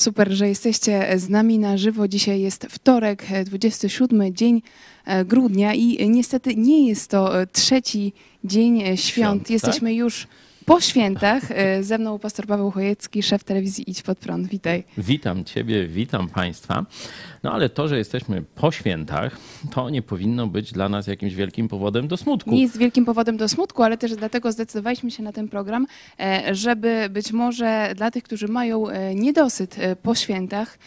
Super, że jesteście z nami na żywo. Dzisiaj jest wtorek, 27 dzień e, grudnia i niestety nie jest to e, trzeci dzień e, świąt. Świąt, tak? Jesteśmy już po świętach. E, Ze mną pastor Paweł Chojecki, szef telewizji Idź Pod Prąd. Witaj. Witam Ciebie, witam Państwa. No ale to, że jesteśmy po świętach, to nie powinno być dla nas jakimś wielkim powodem do smutku. Nie jest wielkim powodem do smutku, ale też dlatego zdecydowaliśmy się na ten program, e, żeby być może dla tych, którzy mają e, niedosyt po świętach,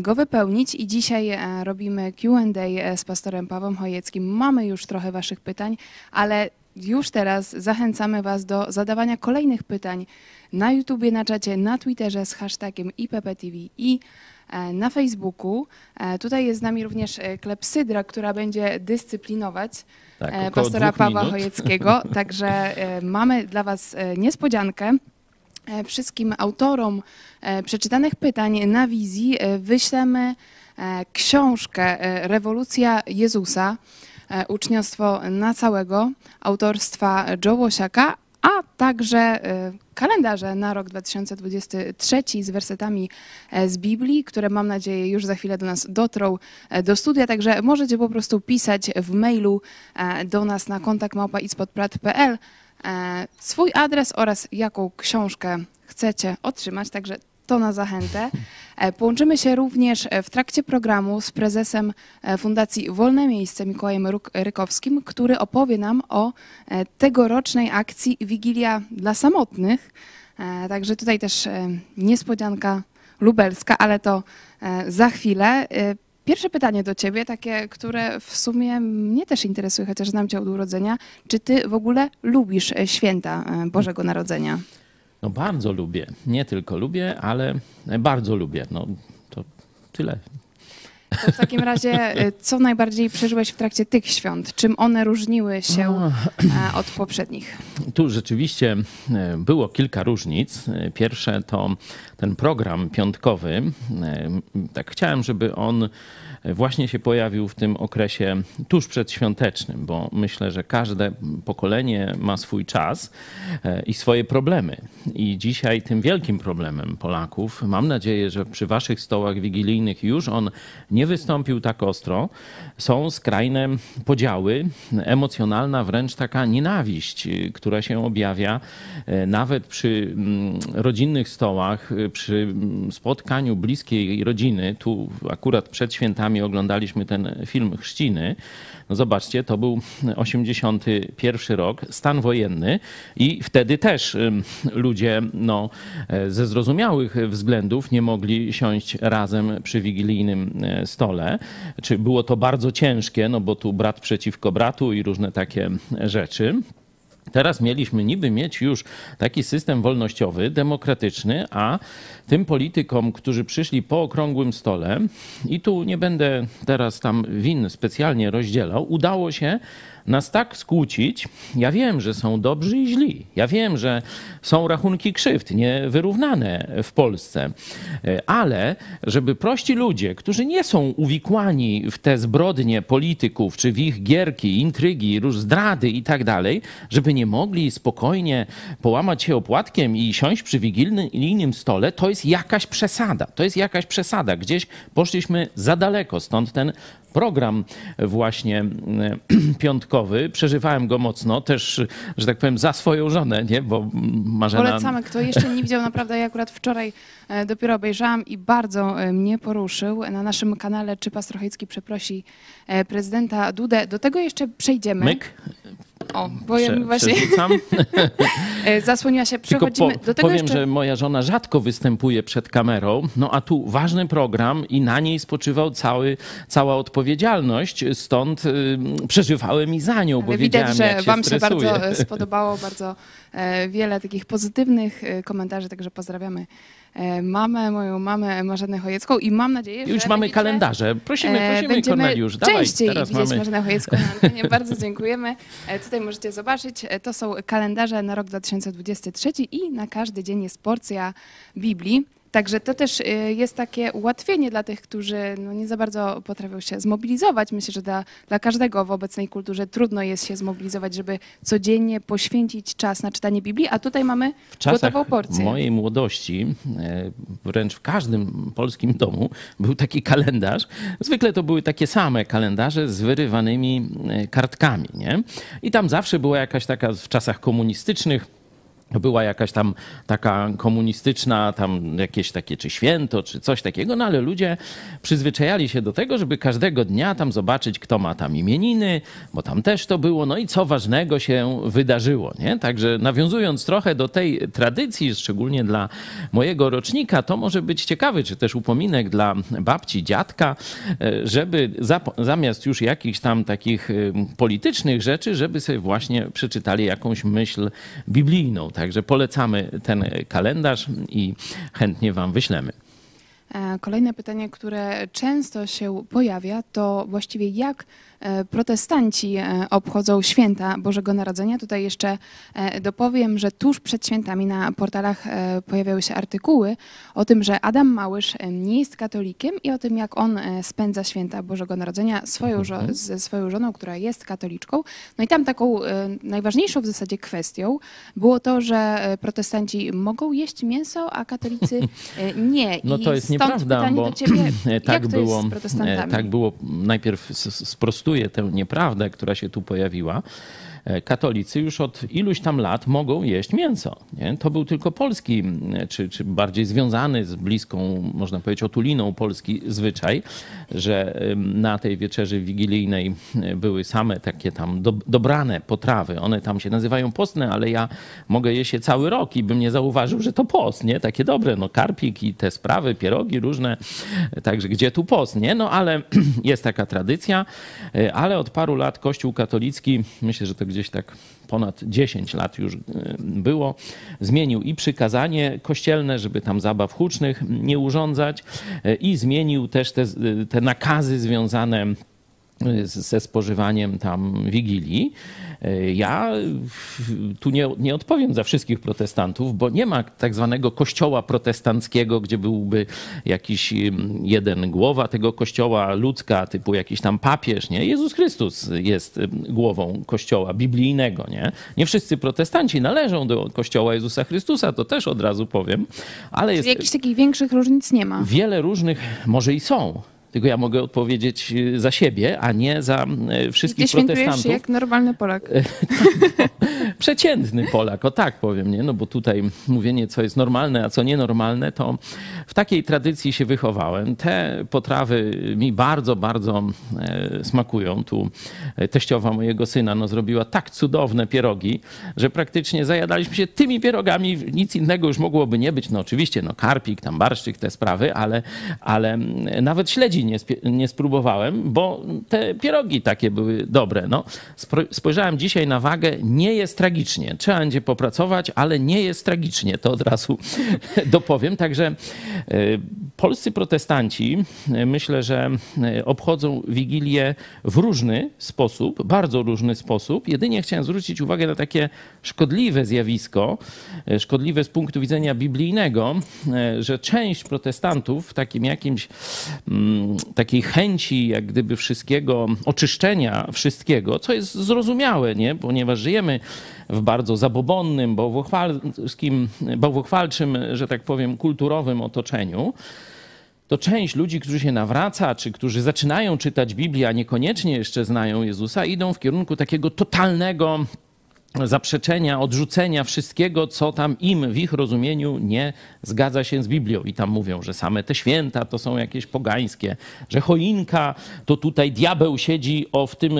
go wypełnić i dzisiaj robimy Q&A z pastorem Pawłem Chojeckim. Mamy już trochę waszych pytań, ale już teraz zachęcamy was do zadawania kolejnych pytań na YouTubie, na czacie, na Twitterze z hashtagiem IPPTV i e, na Facebooku. E, Tutaj jest z nami również e, Klepsydra, która będzie dyscyplinować Tak, pastora Pawła minut. Chojeckiego. Także mamy dla Was niespodziankę. Wszystkim autorom przeczytanych pytań na wizji wyślemy książkę Rewolucja Jezusa, uczniostwo na całego, autorstwa Joe Łosiaka, a także e, kalendarze na rok 2023 z wersetami e, z Biblii, które mam nadzieję już za chwilę do nas dotrą e, do studia, także możecie po prostu pisać w mailu e, do nas na kontakt e, swój adres oraz jaką książkę chcecie otrzymać, także to na zachętę. E, Połączymy się również e, w trakcie programu z prezesem e, Fundacji Wolne Miejsce Mikołajem Rykowskim, który opowie nam o tegorocznej akcji Wigilia dla Samotnych. Także tutaj też niespodzianka lubelska, ale to za chwilę. Pierwsze pytanie do ciebie, takie, które w sumie mnie też interesuje, chociaż znam cię od urodzenia. Czy ty w ogóle lubisz święta Bożego Narodzenia? No bardzo lubię. Nie tylko lubię, ale bardzo lubię. No to tyle. To w takim razie, e, co najbardziej przeżyłeś w trakcie tych świąt? Czym one różniły się e, od poprzednich? Tu rzeczywiście e, było kilka różnic. E, Pierwsze to ten program piątkowy. E, Tak chciałem, żeby on właśnie się pojawił w tym okresie tuż przedświątecznym, bo myślę, że każde pokolenie ma swój czas e, i swoje problemy. I dzisiaj tym wielkim problemem Polaków, mam nadzieję, że przy waszych stołach wigilijnych już on nie wystąpił tak ostro, są skrajne podziały, emocjonalna wręcz taka nienawiść, y, która się objawia e, nawet przy mm, rodzinnych stołach, przy mm, spotkaniu bliskiej rodziny. Tu akurat przed świętami oglądaliśmy ten film Chrzciny. No zobaczcie, to był 81 rok, stan wojenny i wtedy też ludzie no, e, ze zrozumiałych względów nie mogli siąść razem przy wigilijnym e, stole. Czy było to bardzo ciężkie, no bo tu brat przeciwko bratu i różne takie rzeczy. Teraz mieliśmy niby mieć już taki system wolnościowy, demokratyczny, a tym politykom, którzy przyszli po okrągłym stole, i tu nie będę teraz tam win specjalnie rozdzielał, udało się nas tak skłócić. Ja wiem, że są dobrzy i źli. Ja wiem, że są rachunki krzywd niewyrównane w Polsce, ale żeby prości ludzie, którzy nie są uwikłani w te zbrodnie polityków, czy w ich gierki, intrygi, róż zdrady i tak dalej, żeby nie mogli spokojnie połamać się opłatkiem i siąść przy wigilijnym stole, to jest jakaś przesada. To jest jakaś przesada. Gdzieś poszliśmy za daleko, stąd ten program właśnie mm, piątkowy. Przeżywałem go mocno, też, że tak powiem, za swoją żonę, nie? bo Marzena... Polecamy, kto jeszcze nie widział, naprawdę ja akurat wczoraj e, dopiero obejrzałam i bardzo e, mnie poruszył. Na naszym kanale Czy Pastor Chojecki przeprosi e, prezydenta Dudę. Do tego jeszcze przejdziemy. Myk, O, bo ja prze, właśnie e, zasłoniła się. Przechodzimy po, do tego powiem, jeszcze... że moja żona rzadko występuje przed kamerą, no a tu ważny program i na niej spoczywał cały, cała odpowiedzialność, stąd y, przeżywałem i za nią, bo Ale widać, wiedziałem, że się Wam się stresuje. bardzo e, spodobało, bardzo e, wiele takich pozytywnych komentarzy, także pozdrawiamy mamę, moją mamę Marzenę Chojecką i mam nadzieję, że Już mamy będziecie, kalendarze. Prosimy, e, prosimy będziemy Korneliusz, dawaj, częściej teraz widzieć mamy... Marzenę Chojecką na antenie. Bardzo dziękujemy. E, Tutaj możecie zobaczyć, e, to są kalendarze na rok 2023 i na każdy dzień jest porcja Biblii. Także to też y, jest takie ułatwienie dla tych, którzy no, nie za bardzo potrafią się zmobilizować. Myślę, że dla, dla każdego w obecnej kulturze trudno jest się zmobilizować, żeby codziennie poświęcić czas na czytanie Biblii, a tutaj mamy W gotową porcję. mojej młodości, e, wręcz w każdym polskim domu był taki kalendarz. Zwykle to były takie same kalendarze z wyrywanymi e, kartkami, nie? I tam zawsze była jakaś taka w czasach komunistycznych była jakaś tam taka komunistyczna, tam jakieś takie czy święto, czy coś takiego, no ale ludzie przyzwyczajali się do tego, żeby każdego dnia tam zobaczyć, kto ma tam imieniny, bo tam też to było, no i co ważnego się wydarzyło, nie? Także nawiązując trochę do tej tradycji, szczególnie dla mojego rocznika, to może być ciekawy, czy też upominek dla babci, dziadka, e, żeby zamiast już jakichś tam takich politycznych rzeczy, żeby sobie właśnie przeczytali jakąś myśl biblijną. Także polecamy ten kalendarz i chętnie wam wyślemy. E, Kolejne pytanie, które często się pojawia, to właściwie jak e, protestanci e, obchodzą święta Bożego Narodzenia. Tutaj jeszcze dopowiem, że tuż przed świętami na portalach pojawiały się artykuły o tym, że Adam Małysz nie jest katolikiem i o tym, jak on spędza święta Bożego Narodzenia swoją, żo- ze swoją żoną, która jest katoliczką. No i tam taką najważniejszą w zasadzie kwestią było to, że protestanci mogą jeść mięso, a katolicy nie. No to jest stąd nieprawda, pytanie bo ciebie, tak było, protestantami? tak było. Najpierw sprostuję tę nieprawdę, która się tu pojawiła. E, Katolicy już od iluś tam lat mogą jeść mięso. Nie? To był tylko polski, czy, czy bardziej związany z bliską, można powiedzieć, otuliną polski zwyczaj, że na tej wieczerzy wigilijnej e, były same takie tam do, dobrane potrawy. One tam się nazywają postne, ale ja mogę jeść je cały rok i bym nie zauważył, że to post, nie? Takie dobre, no karpik i te sprawy, pierogi różne, także gdzie tu post, nie? No ale jest taka tradycja, e, ale od paru lat Kościół katolicki, myślę, że to gdzieś tak ponad 10 lat już e, było, zmienił i przykazanie kościelne, żeby tam zabaw hucznych nie urządzać e, i zmienił też te, te nakazy związane ze spożywaniem tam wigilii. E, Ja tu nie, nie odpowiem za wszystkich protestantów, bo nie ma tak zwanego kościoła protestanckiego, gdzie byłby jakiś mm, jeden głowa tego kościoła ludzka, typu jakiś tam papież, nie? Jezus Chrystus jest mm, głową kościoła biblijnego, nie? Nie wszyscy protestanci należą do kościoła Jezusa Chrystusa, to też od razu powiem, ale jest Jakichś takich większych różnic nie ma. wiele różnych, może i są, tylko ja mogę odpowiedzieć y, za siebie, a nie za y, Ty wszystkich się protestantów. jak normalny Polak. Przeciętny Polak, o tak powiem, nie? No bo tutaj mówienie, co jest normalne, a co nienormalne, to w takiej tradycji się wychowałem. Te potrawy mi bardzo, bardzo e, smakują. Tu e, teściowa mojego syna no, zrobiła tak cudowne pierogi, że praktycznie zajadaliśmy się tymi pierogami, nic innego już mogłoby nie być. No oczywiście, no karpik, tam barszczyk, te sprawy, ale, ale mm, nawet śledzi nie, nie spróbowałem, bo te pierogi takie były dobre. No, spojrzałem dzisiaj na wagę, nie jest tragicznie. Trzeba będzie popracować, ale nie jest tragicznie, to od razu dopowiem. Także polscy protestanci e, myślę, że e, obchodzą Wigilię w różny sposób, bardzo różny sposób. Jedynie chciałem zwrócić uwagę na takie szkodliwe zjawisko, e, szkodliwe z punktu widzenia biblijnego, e, że część protestantów w takim jakimś mm, takiej chęci, jak gdyby wszystkiego, oczyszczenia wszystkiego, co jest zrozumiałe, nie? ponieważ żyjemy w bardzo zabobonnym, bałwochwalskim, bałwochwalczym, że tak powiem, kulturowym otoczeniu, to część ludzi, którzy się nawraca, czy którzy zaczynają czytać Biblię, a niekoniecznie jeszcze znają Jezusa, idą w kierunku takiego totalnego zaprzeczenia, odrzucenia wszystkiego, co tam im w ich rozumieniu nie zgadza się z Biblią. I tam mówią, że same te święta to są jakieś pogańskie, że choinka to tutaj diabeł siedzi o w tym,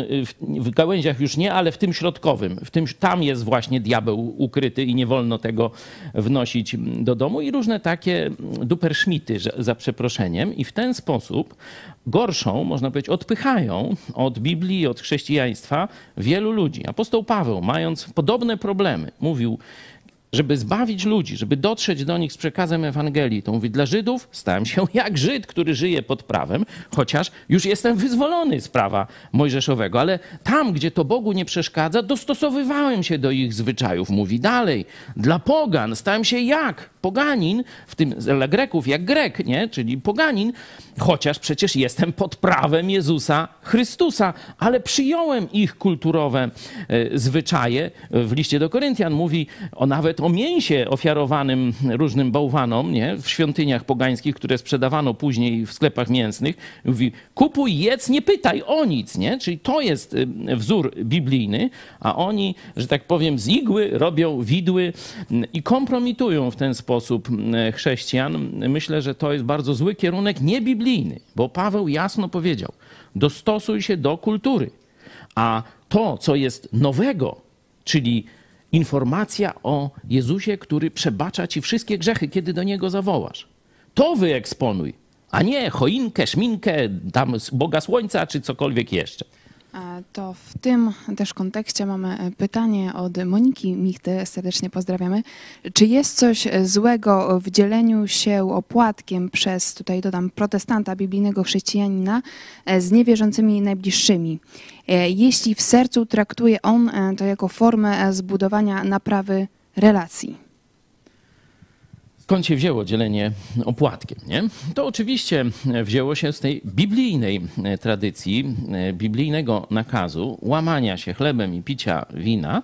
w, gałęziach już nie, ale w tym środkowym. W tym, tam jest właśnie diabeł ukryty i nie wolno tego wnosić do domu. I różne takie duperszmity, za przeproszeniem. I w ten sposób gorszą, można powiedzieć, odpychają od Biblii, od chrześcijaństwa wielu ludzi. Apostoł Paweł, mając podobne problemy, mówił, żeby zbawić ludzi, żeby dotrzeć do nich z przekazem Ewangelii, to mówi, dla Żydów stałem się jak Żyd, który żyje pod prawem, chociaż już jestem wyzwolony z prawa mojżeszowego, ale tam, gdzie to Bogu nie przeszkadza, dostosowywałem się do ich zwyczajów. Mówi dalej, dla pogan stałem się jak poganin, w tym dla Greków jak Grek, nie? czyli poganin, chociaż przecież jestem pod prawem Jezusa Chrystusa, ale przyjąłem ich kulturowe e, zwyczaje. W liście do Koryntian mówi o nawet o mięsie ofiarowanym różnym bałwanom nie? w świątyniach pogańskich, które sprzedawano później w sklepach mięsnych. Mówi, kupuj, jedz, nie pytaj o nic. Nie? Czyli to jest e, wzór biblijny, a oni, że tak powiem, z igły robią widły i kompromitują w ten sposób chrześcijan. Myślę, że to jest bardzo zły kierunek, niebiblijny, bo Paweł jasno powiedział, dostosuj się do kultury. A to, co jest nowego, czyli informacja o Jezusie, który przebacza ci wszystkie grzechy, kiedy do Niego zawołasz. To wyeksponuj, a nie choinkę, szminkę, tam Boga Słońca czy cokolwiek jeszcze. To w tym też kontekście mamy e, pytanie od Moniki Michty, serdecznie pozdrawiamy. Czy jest coś złego w dzieleniu się opłatkiem przez, tutaj dodam, protestanta, biblijnego chrześcijanina e, z niewierzącymi najbliższymi? E, jeśli w sercu traktuje on to jako formę zbudowania naprawy relacji? Skąd się wzięło dzielenie opłatkiem? Nie? To oczywiście wzięło się z tej biblijnej tradycji, biblijnego nakazu łamania się chlebem i picia wina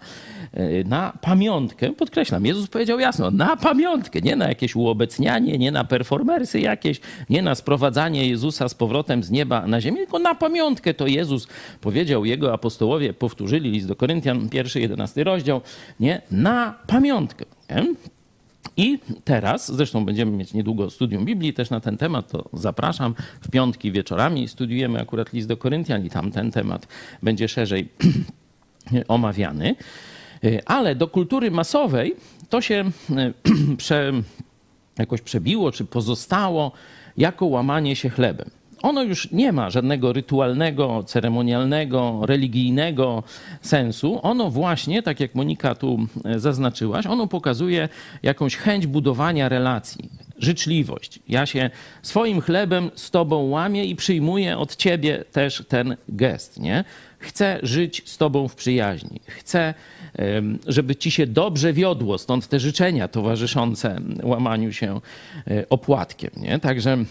e, na pamiątkę. Podkreślam, Jezus powiedział jasno, na pamiątkę, nie na jakieś uobecnianie, nie na performersy jakieś, nie na sprowadzanie Jezusa z powrotem z nieba na ziemię, tylko na pamiątkę to Jezus powiedział, jego apostołowie powtórzyli list do Koryntian, pierwszy, jedenasty rozdział, nie, na pamiątkę. Nie? I teraz, zresztą będziemy mieć niedługo studium Biblii też na ten temat, to zapraszam. W piątki wieczorami studiujemy akurat list do Koryntian i tam ten temat będzie szerzej omawiany. Ale do kultury masowej to się prze, jakoś przebiło, czy pozostało jako łamanie się chlebem ono już nie ma żadnego rytualnego, ceremonialnego, religijnego sensu. Ono właśnie, tak jak Monika tu e, zaznaczyłaś, ono pokazuje jakąś chęć budowania relacji, życzliwość. Ja się swoim chlebem z tobą łamię i przyjmuję od ciebie też ten gest, nie? Chcę żyć z tobą w przyjaźni. Chcę, żeby ci się dobrze wiodło, stąd te życzenia towarzyszące łamaniu się e, opłatkiem, nie? Także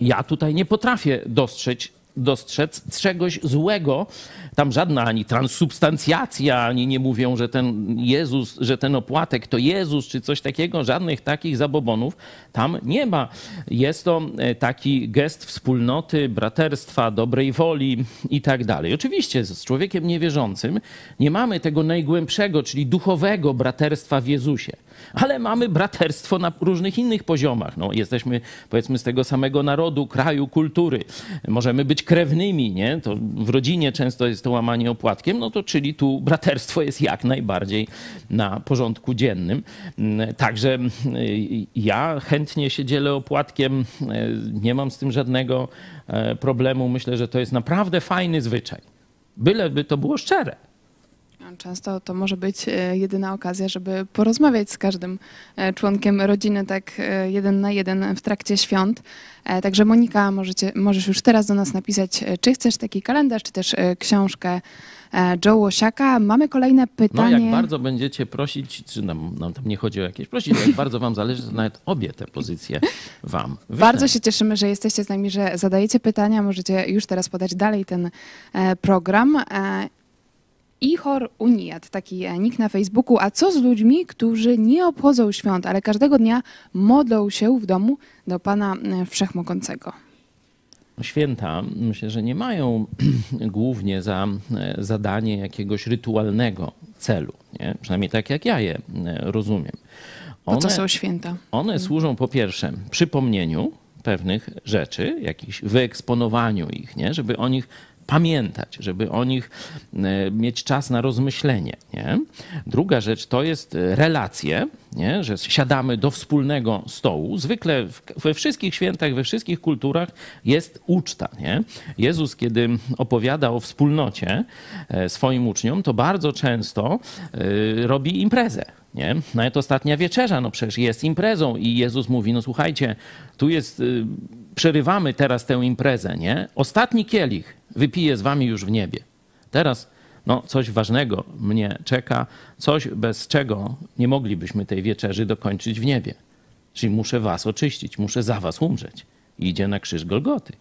ja tutaj nie potrafię dostrzec, dostrzec czegoś złego. Tam żadna ani transsubstancjacja, ani nie mówią, że ten Jezus, że ten opłatek to Jezus, czy coś takiego. Żadnych takich zabobonów tam nie ma. Jest to e, taki gest wspólnoty, braterstwa, dobrej woli i tak dalej. Oczywiście z człowiekiem niewierzącym nie mamy tego najgłębszego, czyli duchowego braterstwa w Jezusie ale mamy braterstwo na różnych innych poziomach. No, jesteśmy powiedzmy z tego samego narodu, kraju, kultury. Możemy być krewnymi, nie? To w rodzinie często jest to łamanie opłatkiem, no to czyli tu braterstwo jest jak najbardziej na porządku dziennym. Także y, ja chętnie się dzielę opłatkiem, y, nie mam z tym żadnego e, problemu. Myślę, że to jest naprawdę fajny zwyczaj. Byleby to było szczere. Często to może być e, jedyna okazja, żeby porozmawiać z każdym e, członkiem rodziny tak e, jeden na jeden w trakcie świąt. Także Monika, możecie, możesz już teraz do nas napisać, czy chcesz taki kalendarz, czy też książkę Joe Łosiaka. Mamy kolejne pytanie. No jak bardzo będziecie prosić, czy nam, nam tam nie chodzi o jakieś prosić, jak bardzo wam zależy, to nawet obie te pozycje wam wyślę. Bardzo się cieszymy, że jesteście z nami, że zadajecie pytania. Możecie już teraz podać dalej ten program. Ihor Uniat, taki e, nick na Facebooku. A co z ludźmi, którzy nie obchodzą świąt, ale każdego dnia modlą się w domu do Pana e, Wszechmogącego? Święta myślę, że nie mają głównie za e, zadanie jakiegoś rytualnego celu. Nie? Przynajmniej tak jak ja je rozumiem. One, po co są święta? One służą po pierwsze przypomnieniu pewnych rzeczy, jakichś wyeksponowaniu ich, nie? żeby o nich pamiętać, żeby o nich e, mieć czas na rozmyślenie. Nie? Druga rzecz to jest relacje, nie? że siadamy do wspólnego stołu. Zwykle we wszystkich świętach, we wszystkich kulturach jest uczta. Nie? Jezus, kiedy opowiada o wspólnocie e, swoim uczniom, to bardzo często e, robi imprezę. Nie? Nawet ostatnia wieczerza, no przecież jest imprezą i Jezus mówi, no słuchajcie, tu jest, przerywamy teraz tę imprezę, nie? Ostatni kielich, wypiję z wami już w niebie. Teraz no, coś ważnego mnie czeka, coś bez czego nie moglibyśmy tej wieczerzy dokończyć w niebie. Czyli muszę was oczyścić, muszę za was umrzeć. Idzie na krzyż Golgoty.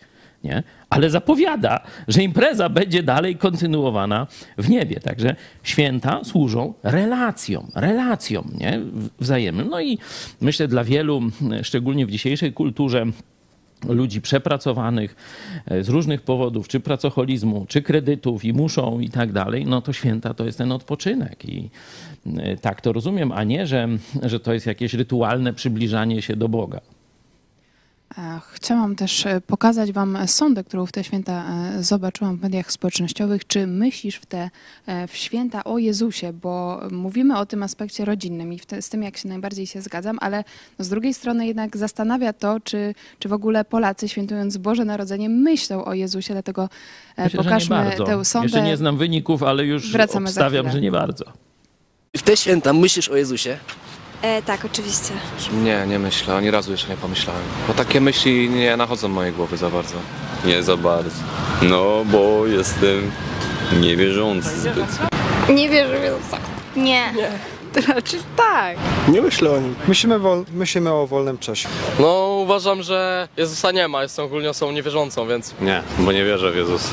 Nie? Ale zapowiada, że impreza będzie dalej kontynuowana w niebie. Także święta służą relacjom, relacjom nie? wzajemnym. No i myślę dla wielu, szczególnie w dzisiejszej kulturze, ludzi przepracowanych e, z różnych powodów, czy pracoholizmu, czy kredytów i muszą i tak dalej, no to święta to jest ten odpoczynek i e, tak to rozumiem, a nie, że, że to jest jakieś rytualne przybliżanie się do Boga. Chciałam też e, pokazać Wam sondę, którą w te święta e, zobaczyłam w mediach społecznościowych. Czy myślisz w te e, w święta o Jezusie? Bo mówimy o tym aspekcie rodzinnym i te, z tym jak się najbardziej się zgadzam, ale no z drugiej strony jednak zastanawia to, czy, czy w ogóle Polacy świętując Boże Narodzenie myślą o Jezusie, dlatego Myślę, pokażmy tę sondę. Jeszcze nie znam wyników, ale już Wracamy obstawiam, że nie bardzo. W te święta myślisz o Jezusie? E, tak, oczywiście. Nie, nie myślę, ani razu jeszcze nie pomyślałem. Bo takie myśli nie nachodzą mojej głowy za bardzo. Nie za bardzo. No, bo jestem niewierzący zbyt. Nie wierzę w Jezusa. Nie. nie. To znaczy tak. Nie myślę o nim. Myślimy, wol, myślimy o wolnym czasie. No uważam, że Jezusa nie ma, jestem ogólnie osobą niewierzącą, więc... Nie, bo nie wierzę w Jezusa.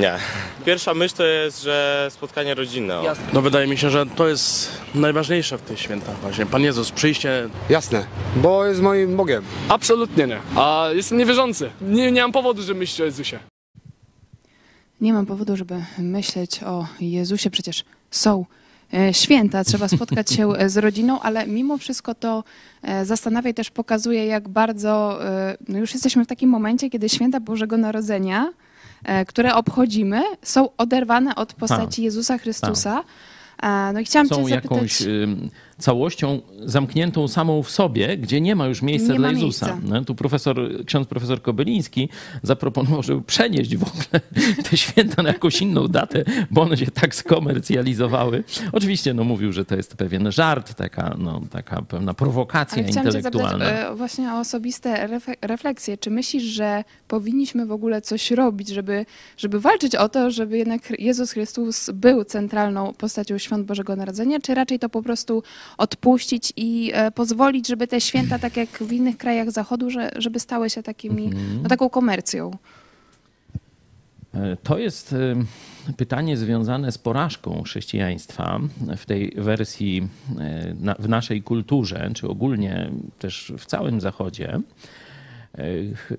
Nie. Pierwsza myśl to jest, że spotkanie rodzinne. O. No wydaje mi się, że to jest najważniejsze w tych świętach właśnie. Pan Jezus, przyjście... Jasne, bo jest moim Bogiem. Absolutnie nie. A jestem niewierzący. Nie, nie mam powodu, żeby myśleć o Jezusie. Nie mam powodu, żeby myśleć o Jezusie. Przecież są święta, trzeba spotkać się e, z rodziną, ale mimo wszystko to e, zastanawia i też pokazuje, jak bardzo no już jesteśmy w takim momencie, kiedy święta Bożego Narodzenia, które obchodzimy, są oderwane od postaci tak. Jezusa Chrystusa. Tak. No i chciałam Są cię zapytać... jakąś całością zamkniętą samą w sobie, gdzie nie ma już miejsca nie dla Jezusa. Miejsca. No, tu profesor, ksiądz profesor Kobyliński zaproponował, żeby przenieść w ogóle te święta na jakąś inną datę, bo one się tak skomercjalizowały. Oczywiście no, mówił, że to jest pewien żart, taka, no, taka pewna prowokacja Ale intelektualna. Cię zapytać, właśnie o osobiste refleksje. Czy myślisz, że powinniśmy w ogóle coś robić, żeby, żeby walczyć o to, żeby jednak Jezus Chrystus był centralną postacią świąt Bożego Narodzenia, czy raczej to po prostu odpuścić i e, pozwolić, żeby te święta, tak jak w innych krajach Zachodu, że, żeby stały się takimi, mhm. no, taką komercją? E, to jest e, pytanie związane z porażką chrześcijaństwa w tej wersji w naszej kulturze, czy ogólnie też w całym Zachodzie.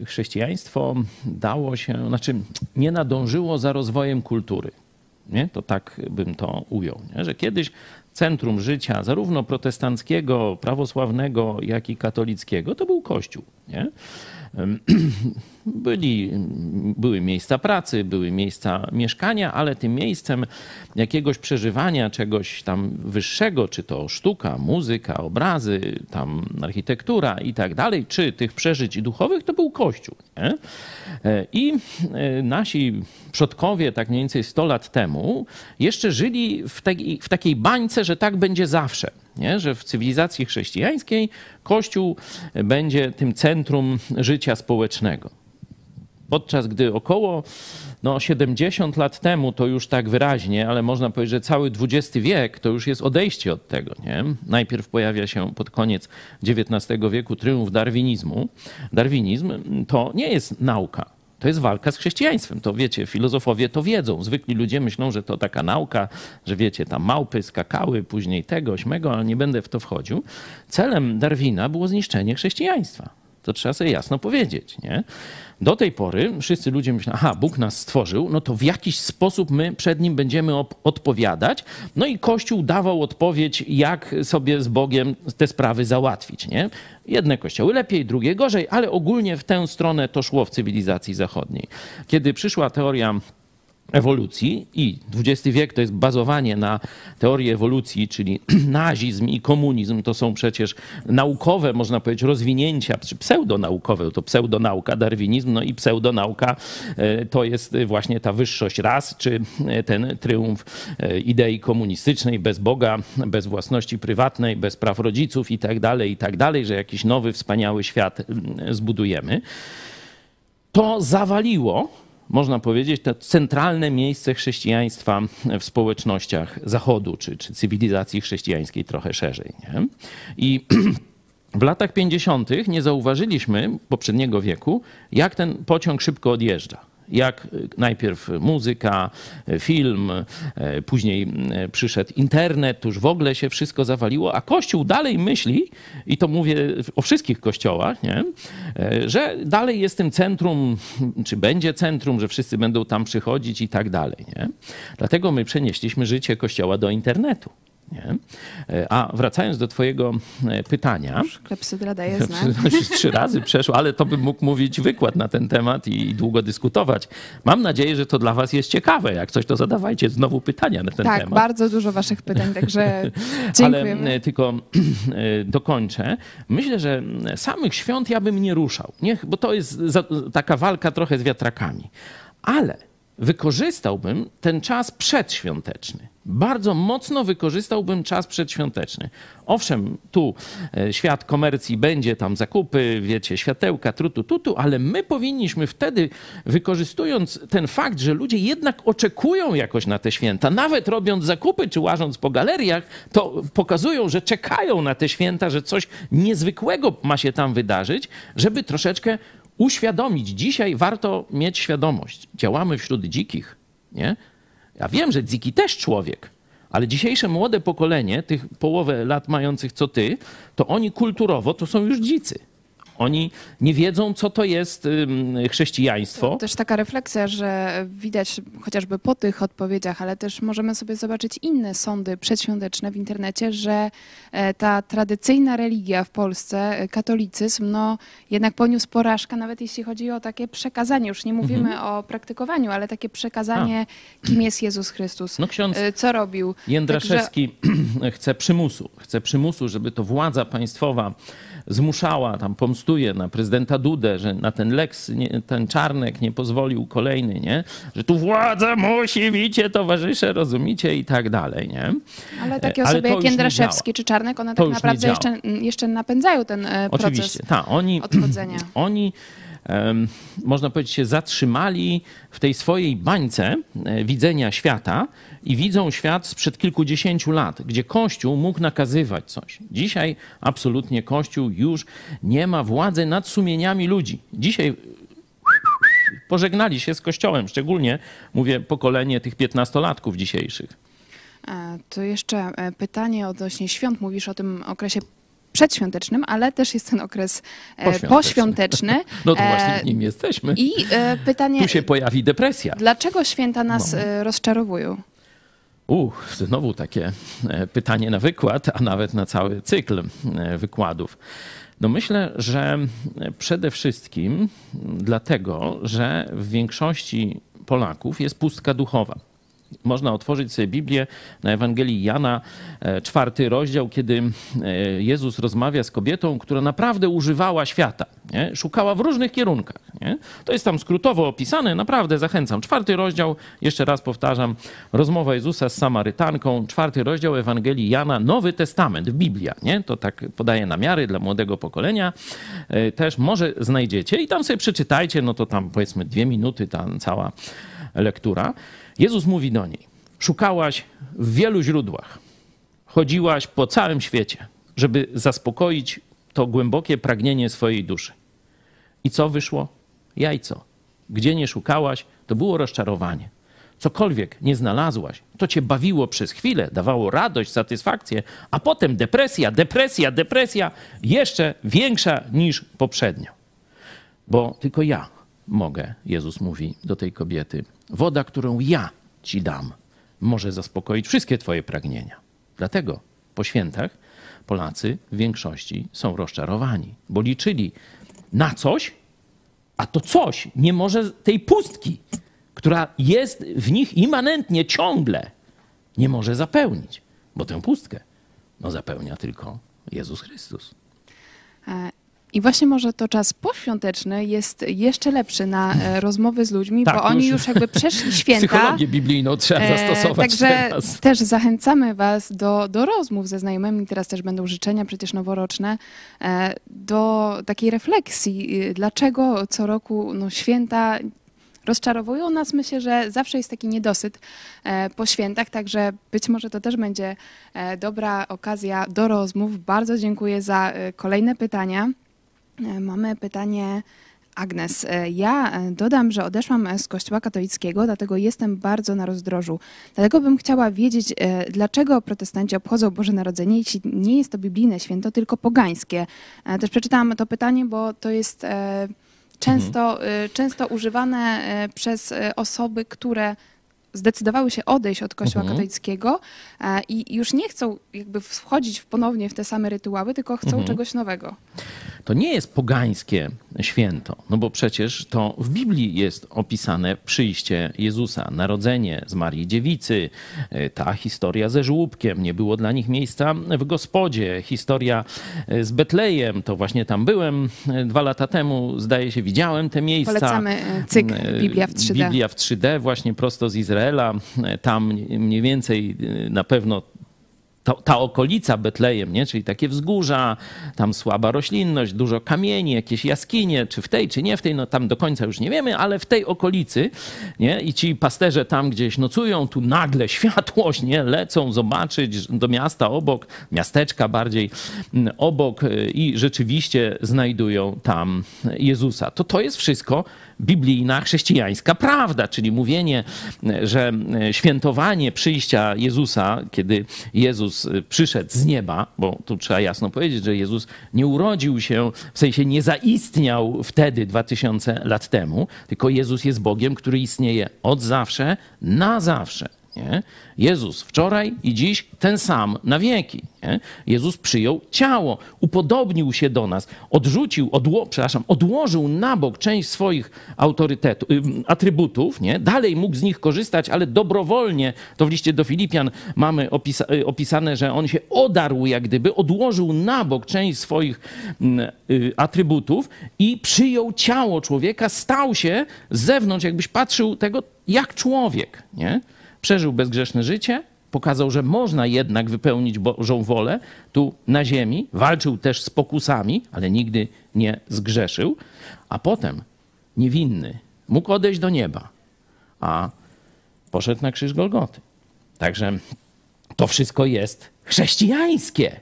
Chrześcijaństwo dało się, znaczy nie nadążyło za rozwojem kultury. Nie? To tak bym to ujął, nie? że kiedyś centrum życia, zarówno protestanckiego, prawosławnego, jak i katolickiego, to był Kościół. Nie? Byli, były miejsca pracy, były miejsca mieszkania, ale tym miejscem jakiegoś przeżywania czegoś tam wyższego, czy to sztuka, muzyka, obrazy, tam architektura i tak dalej, czy tych przeżyć duchowych, to był Kościół. Nie? E, I e, nasi przodkowie, tak mniej więcej 100 lat temu, jeszcze żyli w, w takiej bańce, że tak będzie zawsze nie? że w cywilizacji chrześcijańskiej Kościół będzie tym centrum życia społecznego. Podczas gdy około no, 70 lat temu to już tak wyraźnie, ale można powiedzieć, że cały XX wiek to już jest odejście od tego. Nie? Najpierw pojawia się pod koniec XIX wieku triumf darwinizmu. Darwinizm to nie jest nauka to jest walka z chrześcijaństwem. To wiecie, filozofowie to wiedzą. Zwykli ludzie myślą, że to taka nauka, że wiecie, tam małpy skakały, później tego, śmego, ale nie będę w to wchodził. Celem Darwina było zniszczenie chrześcijaństwa. To trzeba sobie jasno powiedzieć, nie? Do tej pory wszyscy ludzie myślą, aha, Bóg nas stworzył, no to w jakiś sposób my przed Nim będziemy odpowiadać. No i Kościół dawał odpowiedź, jak sobie z Bogiem te sprawy załatwić, nie? Jedne kościoły lepiej, drugie gorzej, ale ogólnie w tę stronę to szło w cywilizacji zachodniej. Kiedy przyszła teoria ewolucji i XX wiek to jest bazowanie na teorii ewolucji, czyli nazizm i komunizm to są przecież naukowe, można powiedzieć, rozwinięcia, czy pseudonaukowe, to pseudonauka, darwinizm, no i pseudonauka e, to jest właśnie ta wyższość ras, czy e, ten triumf e, idei komunistycznej bez Boga, bez własności prywatnej, bez praw rodziców i tak dalej, i tak dalej, że jakiś nowy, wspaniały świat zbudujemy. To zawaliło można powiedzieć, to centralne miejsce chrześcijaństwa w społecznościach Zachodu, czy, czy cywilizacji chrześcijańskiej trochę szerzej. Nie? I W latach 50. nie zauważyliśmy poprzedniego wieku, jak ten pociąg szybko odjeżdża. Jak najpierw muzyka, film, y, później y, przyszedł internet, to już w ogóle się wszystko zawaliło, a Kościół dalej myśli, i to mówię o wszystkich kościołach, nie? Y, że dalej jest tym centrum, czy będzie centrum, że wszyscy będą tam przychodzić i tak dalej. Nie? Dlatego my przenieśliśmy życie Kościoła do internetu. Nie? Y, A wracając do Twojego y, pytania, Klepsydra daje znak. już trzy razy przeszło, ale to bym mógł mówić wykład na ten temat i długo dyskutować. Mam nadzieję, że to dla Was jest ciekawe. Jak coś, to zadawajcie znowu pytania na ten Tak, temat. bardzo dużo waszych pytań, także Ale dziękujemy. e, tylko e, dokończę. Myślę, że samych świąt ja bym nie ruszał, Niech, bo to jest taka walka trochę z wiatrakami. Ale wykorzystałbym ten czas przedświąteczny. Bardzo mocno wykorzystałbym czas przedświąteczny. Owszem, tu e, świat komercji będzie tam zakupy, wiecie, światełka, trutu, tutu, ale my powinniśmy wtedy, wykorzystując ten fakt, że ludzie jednak oczekują jakoś na te święta, nawet robiąc zakupy czy łażąc po galeriach, to pokazują, że czekają na te święta, że coś niezwykłego ma się tam wydarzyć, żeby troszeczkę uświadomić. Dzisiaj warto mieć świadomość. Działamy wśród dzikich, nie? Ja wiem, że dziki też człowiek, ale dzisiejsze młode pokolenie, tych połowę lat mających co ty, to oni kulturowo to są już dzicy. Oni nie wiedzą, co to jest chrześcijaństwo. Też taka refleksja, że widać chociażby po tych odpowiedziach, ale też możemy sobie zobaczyć inne sądy przedświąteczne w internecie, że e, ta tradycyjna religia w Polsce, e, katolicyzm, no jednak poniósł porażkę, nawet jeśli chodzi o takie przekazanie. Już nie mówimy Mhm. o praktykowaniu, ale takie przekazanie, kim jest Jezus Chrystus. No ksiądz E, Co robił? Jędraszewski chce przymusu. Chce przymusu, żeby to władza państwowa zmuszała, tam pomstuje na prezydenta Dudę, że na ten Lex, nie, ten Czarnek nie pozwolił kolejny, nie? Że tu władza musi, wicie, towarzysze, rozumicie i tak dalej, nie? Ale takie E, ale osoby jak Jędraszewski czy Czarnek, one tak naprawdę jeszcze, jeszcze napędzają ten e, proces Oczywiście, tak. Oni, odchodzenia. oni można powiedzieć, się zatrzymali w tej swojej bańce e, widzenia świata i widzą świat sprzed kilkudziesięciu lat, gdzie Kościół mógł nakazywać coś. Dzisiaj absolutnie Kościół już nie ma władzy nad sumieniami ludzi. Dzisiaj pożegnali się z Kościołem, szczególnie mówię pokolenie tych piętnastolatków dzisiejszych. E, To jeszcze e, pytanie odnośnie świąt. Mówisz o tym okresie przedświątecznym, ale też jest ten okres e, Poświąteczny. poświąteczny. No to właśnie w nim jesteśmy. I pytanie, Tu się pojawi depresja. dlaczego święta nas No. rozczarowują? Uch, znowu takie e, pytanie na wykład, a nawet na cały cykl e, wykładów. No myślę, że przede wszystkim dlatego, że w większości Polaków jest pustka duchowa. Można otworzyć sobie Biblię na Ewangelii Jana, e, czwarty rozdział, kiedy e, Jezus rozmawia z kobietą, która naprawdę używała świata. Nie? Szukała w różnych kierunkach. Nie? To jest tam skrótowo opisane, naprawdę zachęcam. Czwarty rozdział, jeszcze raz powtarzam, rozmowa Jezusa z Samarytanką, czwarty rozdział Ewangelii Jana, Nowy Testament, Biblia. Nie? To tak podaję namiary dla młodego pokolenia. E, Też może znajdziecie i tam sobie przeczytajcie, no to tam powiedzmy dwie minuty, ta cała lektura. Jezus mówi do niej: Szukałaś w wielu źródłach, chodziłaś po całym świecie, żeby zaspokoić to głębokie pragnienie swojej duszy. I co wyszło? Jajco. Gdzie nie szukałaś, to było rozczarowanie. Cokolwiek nie znalazłaś, to cię bawiło przez chwilę, dawało radość, satysfakcję, a potem depresja, depresja, depresja jeszcze większa niż poprzednio. Bo tylko ja mogę, Jezus mówi do tej kobiety, woda, którą ja ci dam, może zaspokoić wszystkie twoje pragnienia. Dlatego po świętach Polacy w większości są rozczarowani, bo liczyli na coś, a to coś nie może tej pustki, która jest w nich immanentnie ciągle, nie może zapełnić, bo tę pustkę no, zapełnia tylko Jezus Chrystus. I właśnie może to czas poświąteczny jest jeszcze lepszy na e, rozmowy z ludźmi, Tak, bo oni już jakby przeszli święta. Psychologię biblijną trzeba E, zastosować Także teraz. też zachęcamy Was do, do rozmów ze znajomymi. Teraz też będą życzenia przecież noworoczne. e, Do takiej refleksji, y, dlaczego co roku no, święta rozczarowują nas. Myślę, że zawsze jest taki niedosyt po świętach, także być może to też będzie dobra okazja do rozmów. Bardzo dziękuję za kolejne pytania. E, Mamy pytanie Agnes. E, Ja e, dodam, że odeszłam z Kościoła katolickiego, dlatego jestem bardzo na rozdrożu. Dlatego bym chciała wiedzieć, dlaczego protestanci obchodzą Boże Narodzenie, jeśli nie jest to biblijne święto, tylko pogańskie. Też przeczytałam to pytanie, bo to jest często, e, często używane przez osoby, które zdecydowały się odejść od Kościoła Mhm. katolickiego e, i już nie chcą jakby wchodzić w- ponownie w te same rytuały, tylko chcą Mhm. czegoś nowego. To nie jest pogańskie święto, no bo przecież to w Biblii jest opisane przyjście Jezusa, narodzenie z Marii Dziewicy, e, ta historia ze żłóbkiem, nie było dla nich miejsca w gospodzie, historia e, z Betlejem, to właśnie tam byłem dwa lata temu, zdaje się, widziałem te miejsca. Polecamy cykl Biblia w 3D. Biblia w 3D, właśnie prosto z Izraela. E, Tam mniej więcej e, na pewno to, ta okolica Betlejem, nie? czyli takie wzgórza, tam słaba roślinność, dużo kamieni, jakieś jaskinie, czy w tej, czy nie w tej, no tam do końca już nie wiemy, ale w tej okolicy, nie? I ci pasterze tam gdzieś nocują, tu nagle światłość, nie? Lecą zobaczyć do miasta obok, miasteczka bardziej mm, obok y, i rzeczywiście znajdują tam Jezusa. To to jest wszystko biblijna, chrześcijańska prawda, czyli mówienie, że świętowanie przyjścia Jezusa, kiedy Jezus przyszedł z nieba, bo tu trzeba jasno powiedzieć, że Jezus nie urodził się, w sensie nie zaistniał wtedy 2000 lat temu, tylko Jezus jest Bogiem, który istnieje od zawsze, na zawsze. Nie? Jezus wczoraj i dziś ten sam na wieki. Nie? Jezus przyjął ciało, upodobnił się do nas, odrzucił, odło, przepraszam, odłożył na bok część swoich autorytetów, ym, atrybutów, nie? dalej mógł z nich korzystać, ale dobrowolnie, to w liście do Filipian mamy opisa, y, opisane, że on się odarł jak gdyby, odłożył na bok część swoich mm, y, atrybutów i przyjął ciało człowieka, stał się z zewnątrz, jakbyś patrzył tego jak człowiek, nie? Przeżył bezgrzeszne życie, pokazał, że można jednak wypełnić Bożą wolę tu na ziemi, walczył też z pokusami, ale nigdy nie zgrzeszył, a potem niewinny mógł odejść do nieba, a poszedł na krzyż Golgoty. Także to wszystko jest chrześcijańskie.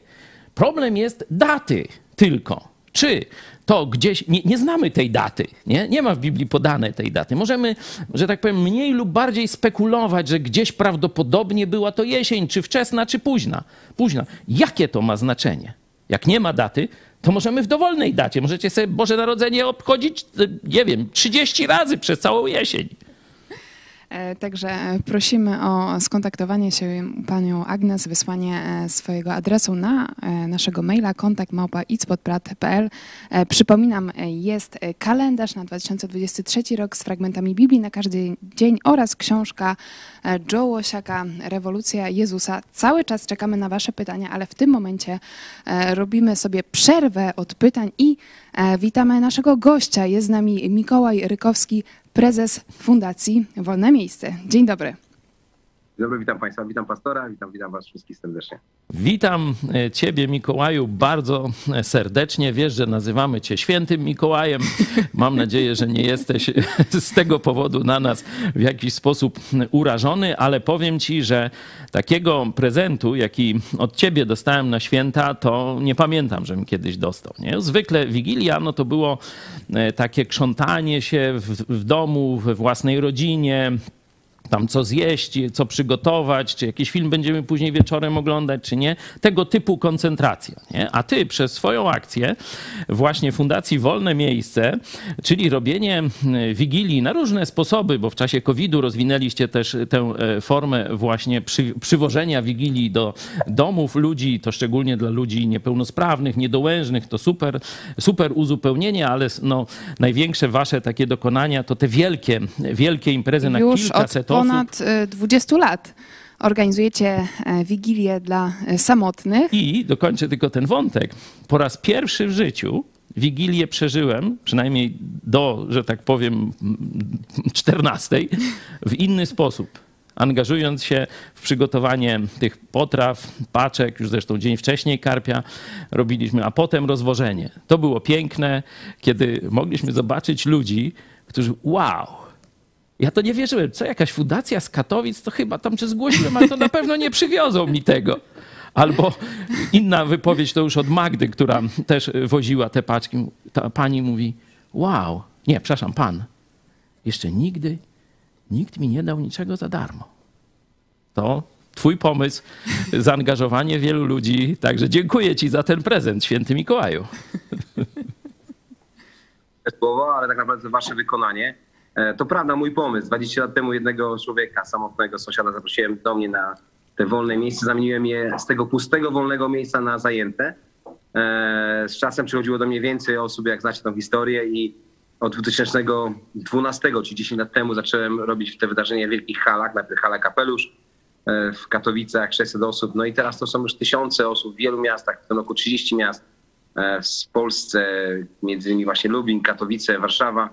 Problem jest daty tylko. Czy to gdzieś, nie, nie znamy tej daty, nie? nie ma w Biblii podane tej daty. Możemy, że tak powiem, mniej lub bardziej spekulować, że gdzieś prawdopodobnie była to jesień, czy wczesna, czy późna. późna. Jakie to ma znaczenie? Jak nie ma daty, to możemy w dowolnej dacie. Możecie sobie Boże Narodzenie obchodzić, nie wiem, 30 razy przez całą jesień. E, Także prosimy o skontaktowanie się panią Agnes, wysłanie e, swojego adresu na e, naszego maila kontakt Przypominam, jest kalendarz na 2023 rok z fragmentami Biblii na każdy dzień oraz książka Joe Rewolucja Jezusa. Cały czas czekamy na wasze pytania, ale w tym momencie robimy sobie przerwę od pytań i witamy naszego gościa. Jest z nami Mikołaj Rykowski, prezes Fundacji Wolne Miejsce. Dzień dobry. Dobry, witam Państwa, witam pastora, witam, witam Was wszystkich serdecznie. Witam e, Ciebie, Mikołaju, bardzo serdecznie. Wiesz, że nazywamy Cię świętym Mikołajem. Mam nadzieję, że nie jesteś z tego powodu na nas w jakiś sposób urażony, ale powiem Ci, że takiego prezentu, jaki od Ciebie dostałem na święta, to nie pamiętam, żebym kiedyś dostał. Nie? Zwykle Wigilia no to było e, takie krzątanie się w, w domu, we własnej rodzinie, tam co zjeść, co przygotować, czy jakiś film będziemy później wieczorem oglądać, czy nie. Tego typu koncentracja. Nie? A ty przez swoją akcję właśnie Fundacji Wolne Miejsce, czyli robienie wigilii na różne sposoby, bo w czasie COVID-u rozwinęliście też tę e, formę właśnie przy, przywożenia wigilii do domów ludzi, to szczególnie dla ludzi niepełnosprawnych, niedołężnych, to super, super uzupełnienie, ale no, największe wasze takie dokonania to te wielkie, wielkie imprezy na Już od kilkaset osób. Ponad e, 20 lat organizujecie e, Wigilię dla e, samotnych. I dokończę tylko ten wątek. Po raz pierwszy w życiu Wigilię przeżyłem, przynajmniej do, że tak powiem, 14, w inny sposób. Angażując się w przygotowanie tych potraw, paczek, już zresztą dzień wcześniej karpia robiliśmy, a potem rozwożenie. To było piękne, kiedy mogliśmy zobaczyć ludzi, którzy wow, Ja to nie wierzyłem. Co, jakaś fundacja z Katowic? To chyba tam czy zgłosiłem, ale to na pewno nie przywiozą mi tego. Albo inna wypowiedź to już od Magdy, która też woziła te paczki. Ta pani mówi, wow, nie, przepraszam, pan, jeszcze nigdy nikt mi nie dał niczego za darmo. To twój pomysł, zaangażowanie wielu ludzi, także dziękuję ci za ten prezent, święty Mikołaju. Słowo, ale tak naprawdę wasze wykonanie. E, To prawda, mój pomysł. 20 lat temu jednego człowieka, samotnego sąsiada zaprosiłem do mnie na te wolne miejsce. Zamieniłem je z tego pustego, wolnego miejsca na zajęte. E, Z czasem przychodziło do mnie więcej osób, jak znacie tą historię i od 2012, czyli 10 lat temu zacząłem robić te wydarzenia w wielkich halach, najpierw hala Kapelusz e, w Katowicach, 600 osób. No i teraz to są już tysiące osób w wielu miastach, w tym roku 30 miast w Polsce, między innymi właśnie Lublin, Katowice, Warszawa.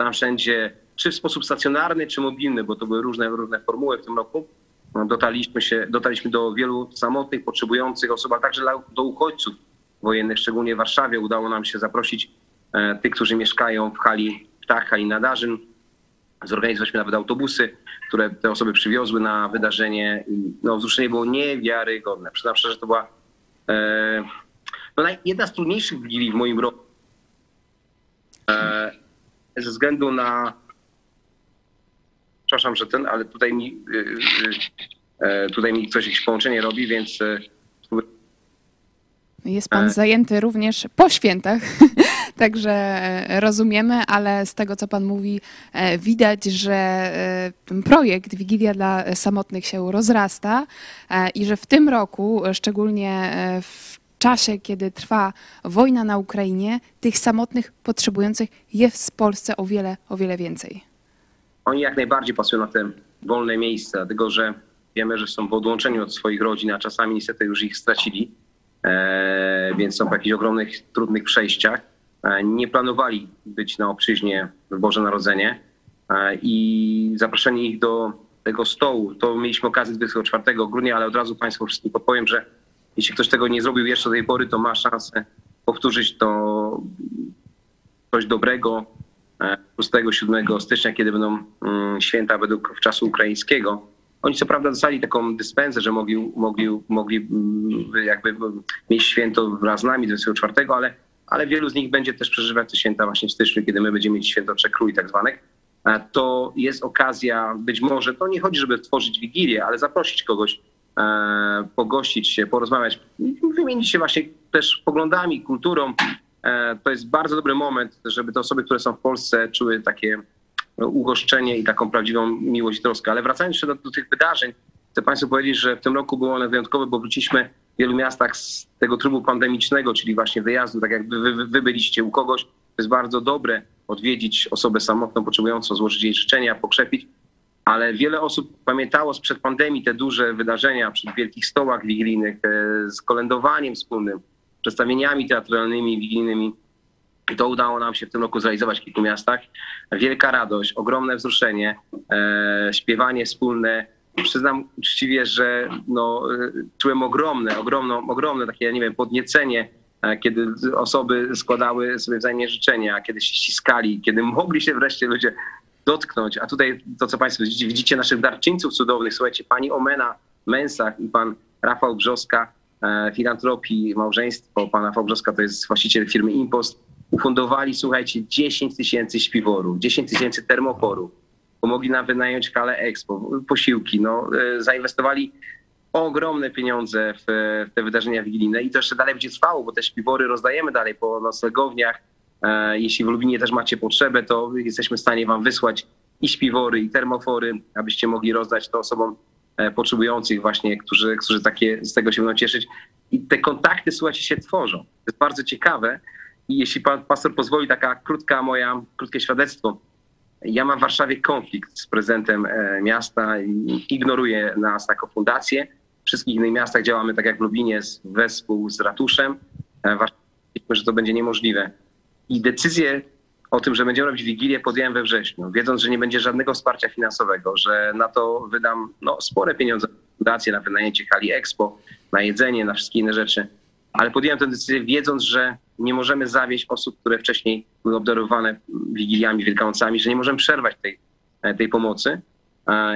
Tam wszędzie, czy w sposób stacjonarny, czy mobilny, bo to były różne, różne formuły w tym roku. No, Dotarliśmy, się, dotarliśmy do wielu samotnych, potrzebujących osób, ale także do uchodźców wojennych, szczególnie w Warszawie. Udało nam się zaprosić e, tych, którzy mieszkają w hali Ptach, hali Nadarzyn. Zorganizowaliśmy nawet autobusy, które te osoby przywiozły na wydarzenie. I, No, wzruszenie było niewiarygodne. Przyznam szczerze, że to była e, no, jedna z trudniejszych wigilii w moim roku. Ze względu na. Przepraszam, że ten, ale tutaj mi, y, y, e, tutaj mi coś jakieś połączenie robi, więc Jest pan E. zajęty również po świętach, także e, rozumiemy, ale z tego, co pan mówi, widać, że ten projekt Wigilia dla Samotnych się rozrasta i że w tym roku, szczególnie w czasie, kiedy trwa wojna na Ukrainie, tych samotnych potrzebujących jest w Polsce o wiele, o wiele więcej. oni jak najbardziej pasują na te wolne miejsca, dlatego że wiemy, że są w odłączeniu od swoich rodzin, a czasami niestety już ich stracili, e, więc są w jakichś ogromnych, trudnych przejściach. E, nie planowali być na obczyźnie w Boże Narodzenie e, i zaproszenie ich do tego stołu, to mieliśmy okazję 24 grudnia, ale od razu Państwu wszystkim podpowiem, że jeśli ktoś tego nie zrobił jeszcze do tej pory, to ma szansę powtórzyć to coś dobrego e, 6-7 stycznia, kiedy będą mm, święta według czasu ukraińskiego. Oni co prawda dostali taką dyspensę, że mogli, mogli, mogli mm, jakby mieć święto wraz z nami 24, ale, ale wielu z nich będzie też przeżywać te święta właśnie w styczniu, kiedy my będziemy mieć święto Trzech Króli tak zwanych. E, To jest okazja, być może, to nie chodzi, żeby tworzyć wigilię, ale zaprosić kogoś, e, pogościć się, porozmawiać, wymienić się właśnie też poglądami, kulturą. E, To jest bardzo dobry moment, żeby te osoby, które są w Polsce, czuły takie ugoszczenie i taką prawdziwą miłość i troskę. Ale wracając jeszcze do, do tych wydarzeń, chcę Państwu powiedzieć, że w tym roku było one wyjątkowe, bo wróciliśmy w wielu miastach z tego trybu pandemicznego, czyli właśnie wyjazdu, tak jak wy, wy, wy byliście u kogoś. To jest bardzo dobre odwiedzić osobę samotną, potrzebującą, złożyć jej życzenia, pokrzepić. Ale wiele osób pamiętało sprzed pandemii te duże wydarzenia przy wielkich stołach wigilijnych z kolędowaniem wspólnym, przedstawieniami teatralnymi, wigilijnymi. I to udało nam się w tym roku zrealizować w kilku miastach. Wielka radość, ogromne wzruszenie, e, śpiewanie wspólne. Przyznam uczciwie, że no, e, czułem ogromne, ogromne, ogromne takie, nie wiem, podniecenie, e, kiedy osoby składały sobie wzajemnie życzenia, kiedy się ściskali, kiedy mogli się wreszcie ludzie dotknąć. A tutaj to, co Państwo widzicie, naszych darczyńców cudownych. Słuchajcie, pani Omena Mensach i pan Rafał Brzoska, e, filantropii, małżeństwo. Pan Rafał Brzoska to jest właściciel firmy Impost. Ufundowali, słuchajcie, 10 tysięcy śpiworów, 10 tysięcy termoporów. Pomogli nam wynająć halę Expo, posiłki. No, e, zainwestowali ogromne pieniądze w te wydarzenia wigilijne i to jeszcze dalej będzie trwało, bo te śpiwory rozdajemy dalej po noclegowniach. E, Jeśli w Lublinie też macie potrzebę, to jesteśmy w stanie wam wysłać i śpiwory, i termofory, abyście mogli rozdać to osobom e, potrzebujących właśnie, którzy, którzy takie, z tego się będą cieszyć. I te kontakty, słuchajcie, się tworzą. To jest bardzo ciekawe. I jeśli pan pastor pozwoli, taka krótka moja, krótkie świadectwo. Ja mam w Warszawie konflikt z prezydentem e, miasta i ignoruję nas jako fundację. W wszystkich innych miastach działamy tak jak w Lublinie, z- wespół z ratuszem. Warszawie że to będzie niemożliwe. I decyzję o tym, że będziemy robić Wigilię podjąłem we wrześniu, wiedząc, że nie będzie żadnego wsparcia finansowego, że na to wydam no, spore pieniądze fundację, na wynajęcie hali Expo, na jedzenie, na wszystkie inne rzeczy. Ale podjąłem tę decyzję wiedząc, że nie możemy zawieść osób, które wcześniej były obdarowane Wigiliami, Wielkanocami, że nie możemy przerwać tej tej pomocy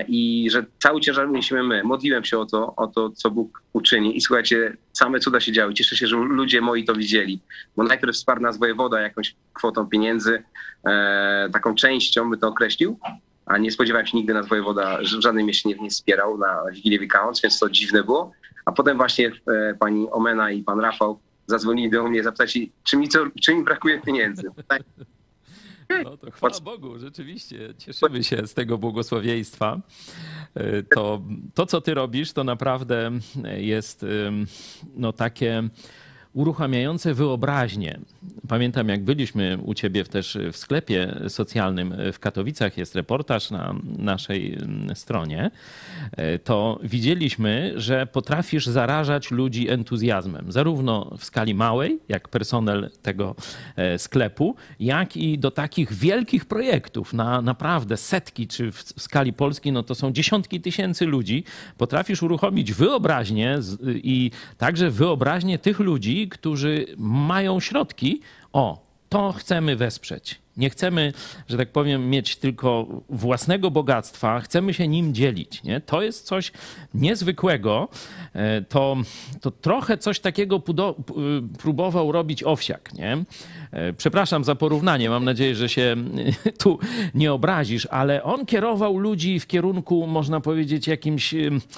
i że cały ciężar niesiemy my. Modliłem się o to, o to, co Bóg uczyni i słuchajcie, same cuda się działy. Cieszę się, że ludzie moi to widzieli, bo najpierw wsparł nas wojewoda jakąś kwotą pieniędzy, e, taką częścią by to określił, a nie spodziewałem się nigdy nas wojewoda, że w żadnym mieście nie, nie wspierał na Wigilię Wielkanoc, więc to dziwne było. A potem właśnie e, pani Omena i pan Rafał zadzwonili do mnie, zapytali, czy mi, co, czy mi brakuje pieniędzy. Tak, No to chwała Bogu, rzeczywiście cieszymy się z tego błogosławieństwa. E, To, to co ty robisz, to naprawdę jest no, takie uruchamiające wyobraźnię. Pamiętam, jak byliśmy u ciebie też w sklepie socjalnym w Katowicach, jest reportaż na naszej mm, stronie, e, to widzieliśmy, że potrafisz zarażać ludzi entuzjazmem, zarówno w skali małej, jak personel tego e, sklepu, jak i do takich wielkich projektów na naprawdę setki, czy w skali Polski, no to są dziesiątki tysięcy ludzi. Potrafisz uruchomić wyobraźnię i także wyobraźnię tych ludzi, którzy mają środki. O, to chcemy wesprzeć. Nie chcemy, że tak powiem, mieć tylko własnego bogactwa, chcemy się nim dzielić. Nie? To jest coś niezwykłego. E, To, to trochę coś takiego y, próbował robić Owsiak. Nie? E, Przepraszam za porównanie, mam nadzieję, że się tu nie obrazisz, ale on kierował ludzi w kierunku, można powiedzieć, jakimś.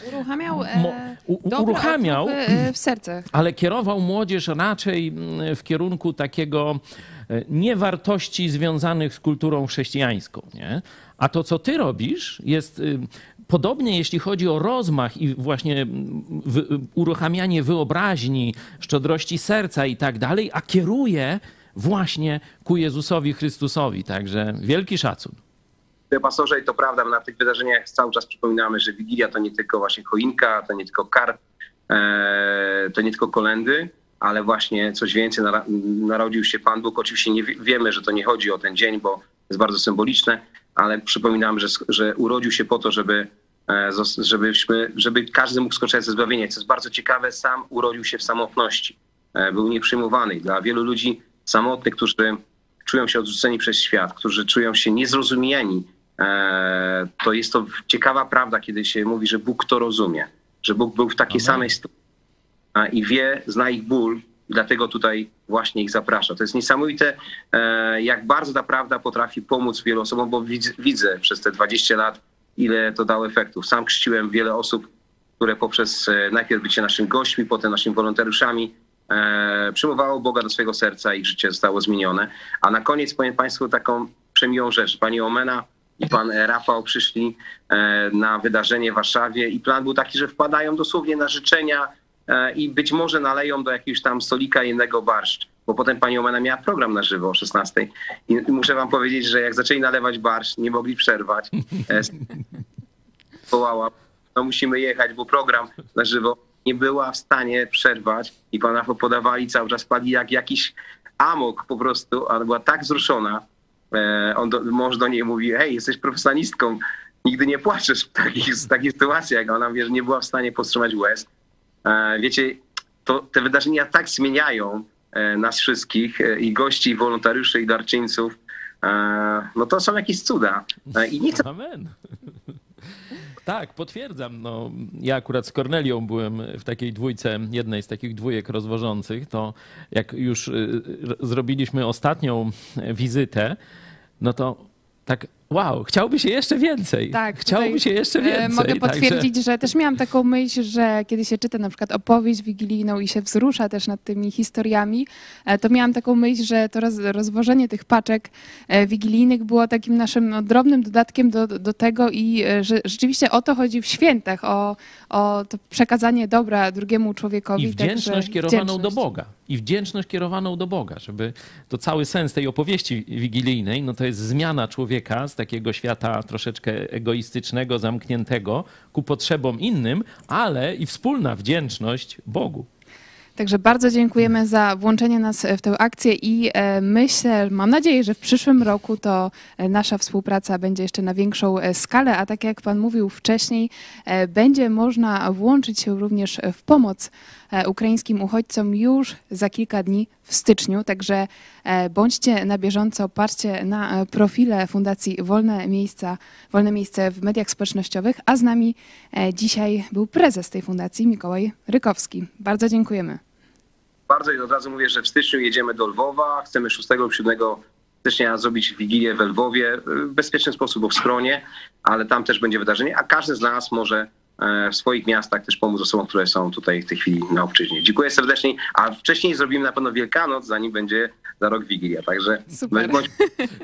Uruchamiał, Mo- e, u- uruchamiał. e, w sercach. ale kierował młodzież raczej mm, w kierunku takiego e, niewartości związanych z kulturą chrześcijańską. Nie? A to, co ty robisz, jest y, podobnie, jeśli chodzi o rozmach i właśnie mm, wy, uruchamianie wyobraźni, szczodrości serca i tak dalej, a kieruje właśnie ku Jezusowi Chrystusowi. Także wielki szacun. Panie pastorze, i to prawda, na tych wydarzeniach cały czas przypominamy, że Wigilia to nie tylko właśnie choinka, to nie tylko karp, e, to nie tylko kolendy, ale właśnie coś więcej. Narodził się Pan Bóg. Oczywiście nie wie- wiemy, że to nie chodzi o ten dzień, bo jest bardzo symboliczne, ale przypominamy, że, że urodził się po to, żeby, e, żebyśmy, żeby każdy mógł skorzystać ze zbawienia. Co jest bardzo ciekawe, sam urodził się w samotności. E, Był nieprzyjmowany. Dla wielu ludzi samotnych, którzy czują się odrzuceni przez świat, którzy czują się niezrozumieni, e, to jest to ciekawa prawda, kiedy się mówi, że Bóg to rozumie, że Bóg był w takiej samej sytuacji i wie, zna ich ból, i dlatego tutaj właśnie ich zaprasza. To jest niesamowite, e, jak bardzo ta prawda potrafi pomóc wielu osobom, bo widzę, przez te 20 lat, ile to dało efektów. Sam chrzciłem wiele osób, które poprzez e, najpierw bycie naszymi gośćmi, potem naszymi wolontariuszami, e, przyjmowało Boga do swojego serca, ich życie zostało zmienione. A na koniec powiem Państwu taką przemiłą rzecz. Pani Omena i pan Rafał przyszli na wydarzenie w Warszawie i plan był taki, że wpadają dosłownie na życzenia i być może naleją do jakiegoś tam stolika innego barszcz, bo potem pani Omena miała program na żywo o 16. I, muszę wam powiedzieć, że jak zaczęli nalewać barszcz, nie mogli przerwać. E, wołała, no musimy jechać, bo program na żywo nie była w stanie przerwać i pan Rafał podawali cały czas, padli jak jakiś amok po prostu, ona była tak wzruszona. E, on do, mąż do niej mówi, hej, jesteś profesjonalistką, nigdy nie płaczesz w takich, w takich sytuacjach. Ona wie, że nie była w stanie powstrzymać łez. E, wiecie, to, te wydarzenia tak zmieniają e, nas wszystkich, e, i gości, i wolontariuszy, i darczyńców. No to są jakieś cuda. I nie chcę Amen. Tak, potwierdzam. No, ja akurat z Kornelią byłem w takiej dwójce, jednej z takich dwójek rozwożących, to jak już y, zrobiliśmy ostatnią wizytę, no to tak wow, chciałby się jeszcze więcej. Tak, chciałby się jeszcze e, więcej. Mogę Także- potwierdzić, że też miałam taką myśl, że kiedy się czyta na przykład opowieść wigilijną i się wzrusza też nad tymi historiami, e, to miałam taką myśl, że to roz, rozwożenie tych paczek e, wigilijnych było takim naszym no, drobnym dodatkiem do, do tego i że rzeczywiście o to chodzi w świętach, o, o to przekazanie dobra drugiemu człowiekowi. I wdzięczność także kierowaną do wdzięczność. Boga. I wdzięczność kierowaną do Boga, żeby to cały sens tej opowieści wigilijnej, no to jest zmiana człowieka takiego świata troszeczkę egoistycznego, zamkniętego ku potrzebom innym, ale i wspólna wdzięczność Bogu. Także bardzo dziękujemy za włączenie nas w tę akcję i e, myślę, mam nadzieję, że w przyszłym roku to e, nasza współpraca będzie jeszcze na większą e, skalę, a tak jak Pan mówił wcześniej, będzie można włączyć się również w pomoc ukraińskim uchodźcom już za kilka dni w styczniu. Także E, Bądźcie na bieżąco, patrzcie na e, profile Fundacji Wolne Miejsca, Wolne Miejsce w mediach społecznościowych, a z nami e, dzisiaj był prezes tej fundacji, Mikołaj Rykowski. Bardzo dziękujemy. Bardzo i od razu mówię, że w styczniu jedziemy do Lwowa. Chcemy 6-7 stycznia zrobić Wigilię we Lwowie w bezpieczny sposób, bo w schronie, ale tam też będzie wydarzenie, a każdy z nas może e, w swoich miastach też pomóc osobom, które są tutaj w tej chwili na obczyźnie. Dziękuję serdecznie, a wcześniej zrobimy na pewno Wielkanoc, zanim będzie za rok Wigilia, także Super. bądź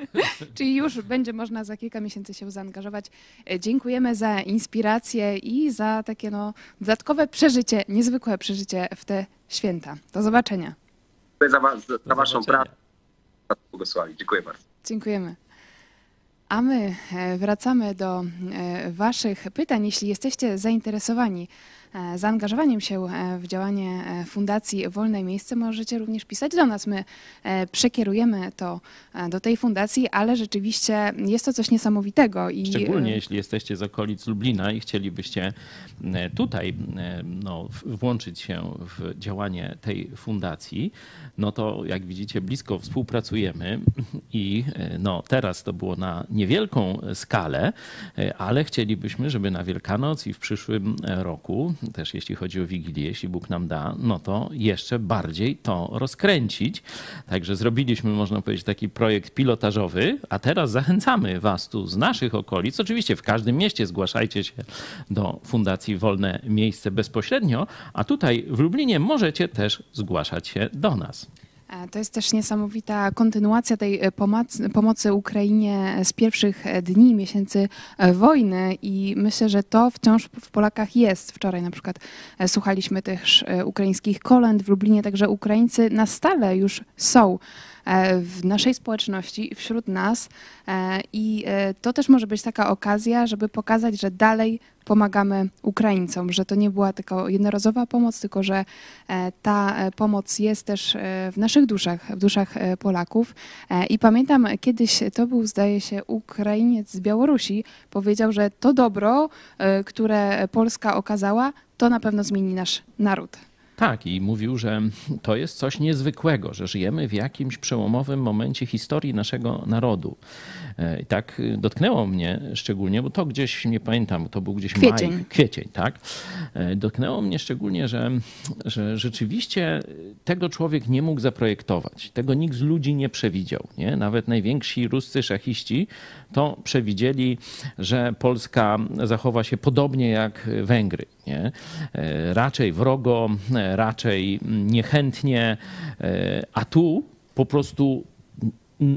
Czyli już będzie można za kilka miesięcy się zaangażować. E, Dziękujemy za inspirację i za takie no, dodatkowe przeżycie, niezwykłe przeżycie w te święta. Do zobaczenia. za, was, za, za waszą zobaczenia. pracę. Błogosławi. Dziękuję bardzo. Dziękujemy. A my e, wracamy do e, Waszych pytań. Jeśli jesteście zainteresowani zaangażowaniem się e, w działanie e, Fundacji Wolne Miejsce, możecie również pisać do nas. My e, przekierujemy to e, do tej fundacji, ale rzeczywiście jest to coś niesamowitego. I, Szczególnie e, jeśli jesteście z okolic Lublina i chcielibyście e, tutaj e, no, włączyć się w działanie tej fundacji, no to jak widzicie blisko współpracujemy i e, no, teraz to było na niewielką skalę, e, ale chcielibyśmy, żeby na Wielkanoc i w przyszłym e, roku, też jeśli chodzi o Wigilię, jeśli Bóg nam da, no to jeszcze bardziej to rozkręcić. Także zrobiliśmy, można powiedzieć, taki projekt pilotażowy, a teraz zachęcamy Was tu z naszych okolic. Oczywiście w każdym mieście zgłaszajcie się do Fundacji Wolne Miejsce bezpośrednio, a tutaj w Lublinie możecie też zgłaszać się do nas. E, To jest też niesamowita kontynuacja tej e, pomocy, Ukrainie z pierwszych e, dni, miesięcy e, wojny i myślę, że to wciąż w Polakach jest. Wczoraj na przykład e, słuchaliśmy też e, ukraińskich kolęd w Lublinie, także Ukraińcy na stale już są e, w naszej społeczności, wśród nas e, i e, to też może być taka okazja, żeby pokazać, że dalej pomagamy Ukraińcom, że to nie była tylko jednorazowa pomoc, tylko że e, ta e, pomoc jest też e, w naszych duszach, w duszach e, Polaków. E, I pamiętam kiedyś, to był zdaje się Ukrainiec z Białorusi, powiedział, że to dobro, e, które Polska okazała, to na pewno zmieni nasz naród. Tak, i mówił, że to jest coś niezwykłego, że żyjemy w jakimś przełomowym momencie historii naszego narodu. E, I tak y, dotknęło mnie szczególnie, bo to gdzieś, nie pamiętam, to był gdzieś Kwiecień. maj, kwiecień, tak? E, Dotknęło mnie szczególnie, że, że rzeczywiście tego człowiek nie mógł zaprojektować. Tego nikt z ludzi nie przewidział. Nie? Nawet najwięksi ruscy szachiści to przewidzieli, że Polska zachowa się podobnie jak Węgry. Nie? E, Raczej wrogo, raczej niechętnie, a tu po prostu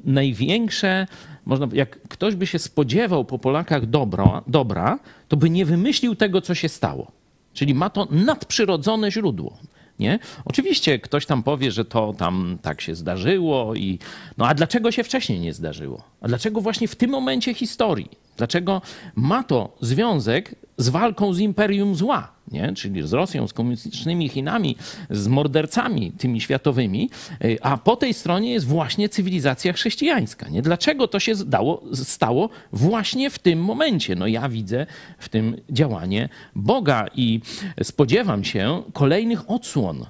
największe, można, jak ktoś by się spodziewał po Polakach dobro, dobra, to by nie wymyślił tego, co się stało. Czyli ma to nadprzyrodzone źródło. Nie? Oczywiście ktoś tam powie, że to tam tak się zdarzyło i no a dlaczego się wcześniej nie zdarzyło? A dlaczego właśnie w tym momencie historii? Dlaczego ma to związek z walką z imperium zła, nie? czyli z Rosją, z komunistycznymi Chinami, z mordercami tymi światowymi, y, a po tej stronie jest właśnie cywilizacja chrześcijańska. Nie? Dlaczego to się zdało, stało właśnie w tym momencie? No ja widzę w tym działanie Boga i spodziewam się kolejnych odsłon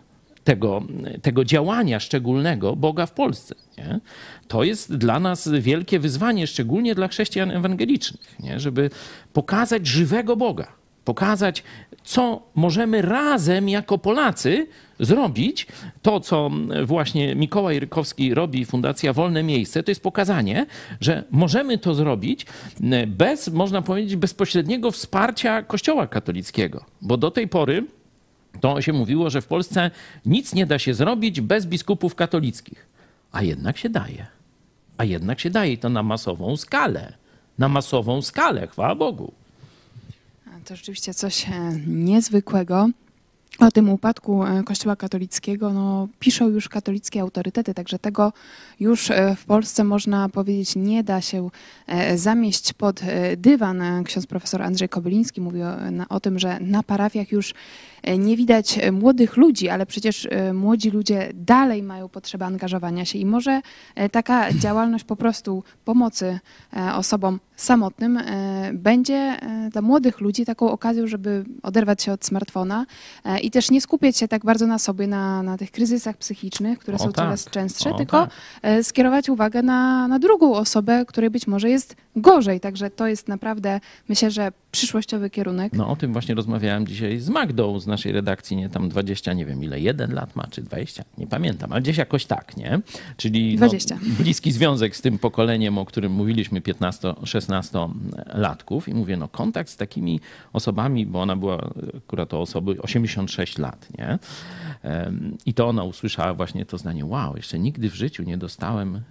tego, tego działania szczególnego Boga w Polsce. Nie? To jest dla nas wielkie wyzwanie, szczególnie dla chrześcijan ewangelicznych, nie? żeby pokazać żywego Boga, pokazać, co możemy razem jako Polacy zrobić. To, co właśnie Mikołaj Rykowski robi, Fundacja Wolne Miejsce, to jest pokazanie, że możemy to zrobić bez, można powiedzieć, bezpośredniego wsparcia Kościoła katolickiego, bo do tej pory to się mówiło, że w Polsce nic nie da się zrobić bez biskupów katolickich. A jednak się daje. A jednak się daje I to na masową skalę. Na masową skalę, chwała Bogu. To rzeczywiście coś e, niezwykłego. O tym upadku e, Kościoła katolickiego no, piszą już katolickie autorytety, także tego już e, w Polsce można powiedzieć nie da się e, zamieść pod dywan. Ksiądz profesor Andrzej Kobyliński mówi o, o tym, że na parafiach już nie widać młodych ludzi, ale przecież młodzi ludzie dalej mają potrzebę angażowania się i może taka działalność po prostu pomocy osobom samotnym będzie dla młodych ludzi taką okazją, żeby oderwać się od smartfona i też nie skupiać się tak bardzo na sobie, na, na tych kryzysach psychicznych, które O są coraz tak. częstsze, O tylko tak. e, skierować uwagę na, na drugą osobę, której być może jest gorzej. Także to jest naprawdę, myślę, że przyszłościowy kierunek. No o tym właśnie rozmawiałem dzisiaj z Magdą z naszej redakcji, nie tam 20, nie wiem ile, jeden lat ma, czy 20, nie pamiętam, ale gdzieś jakoś tak, nie? Czyli 20. No, bliski związek z tym pokoleniem, o którym mówiliśmy, 15-16 latków i mówię, no kontakt z takimi osobami, bo ona była akurat to osoby 86 lat, nie? I to ona usłyszała właśnie to zdanie, wow, jeszcze nigdy w życiu nie dostałem e,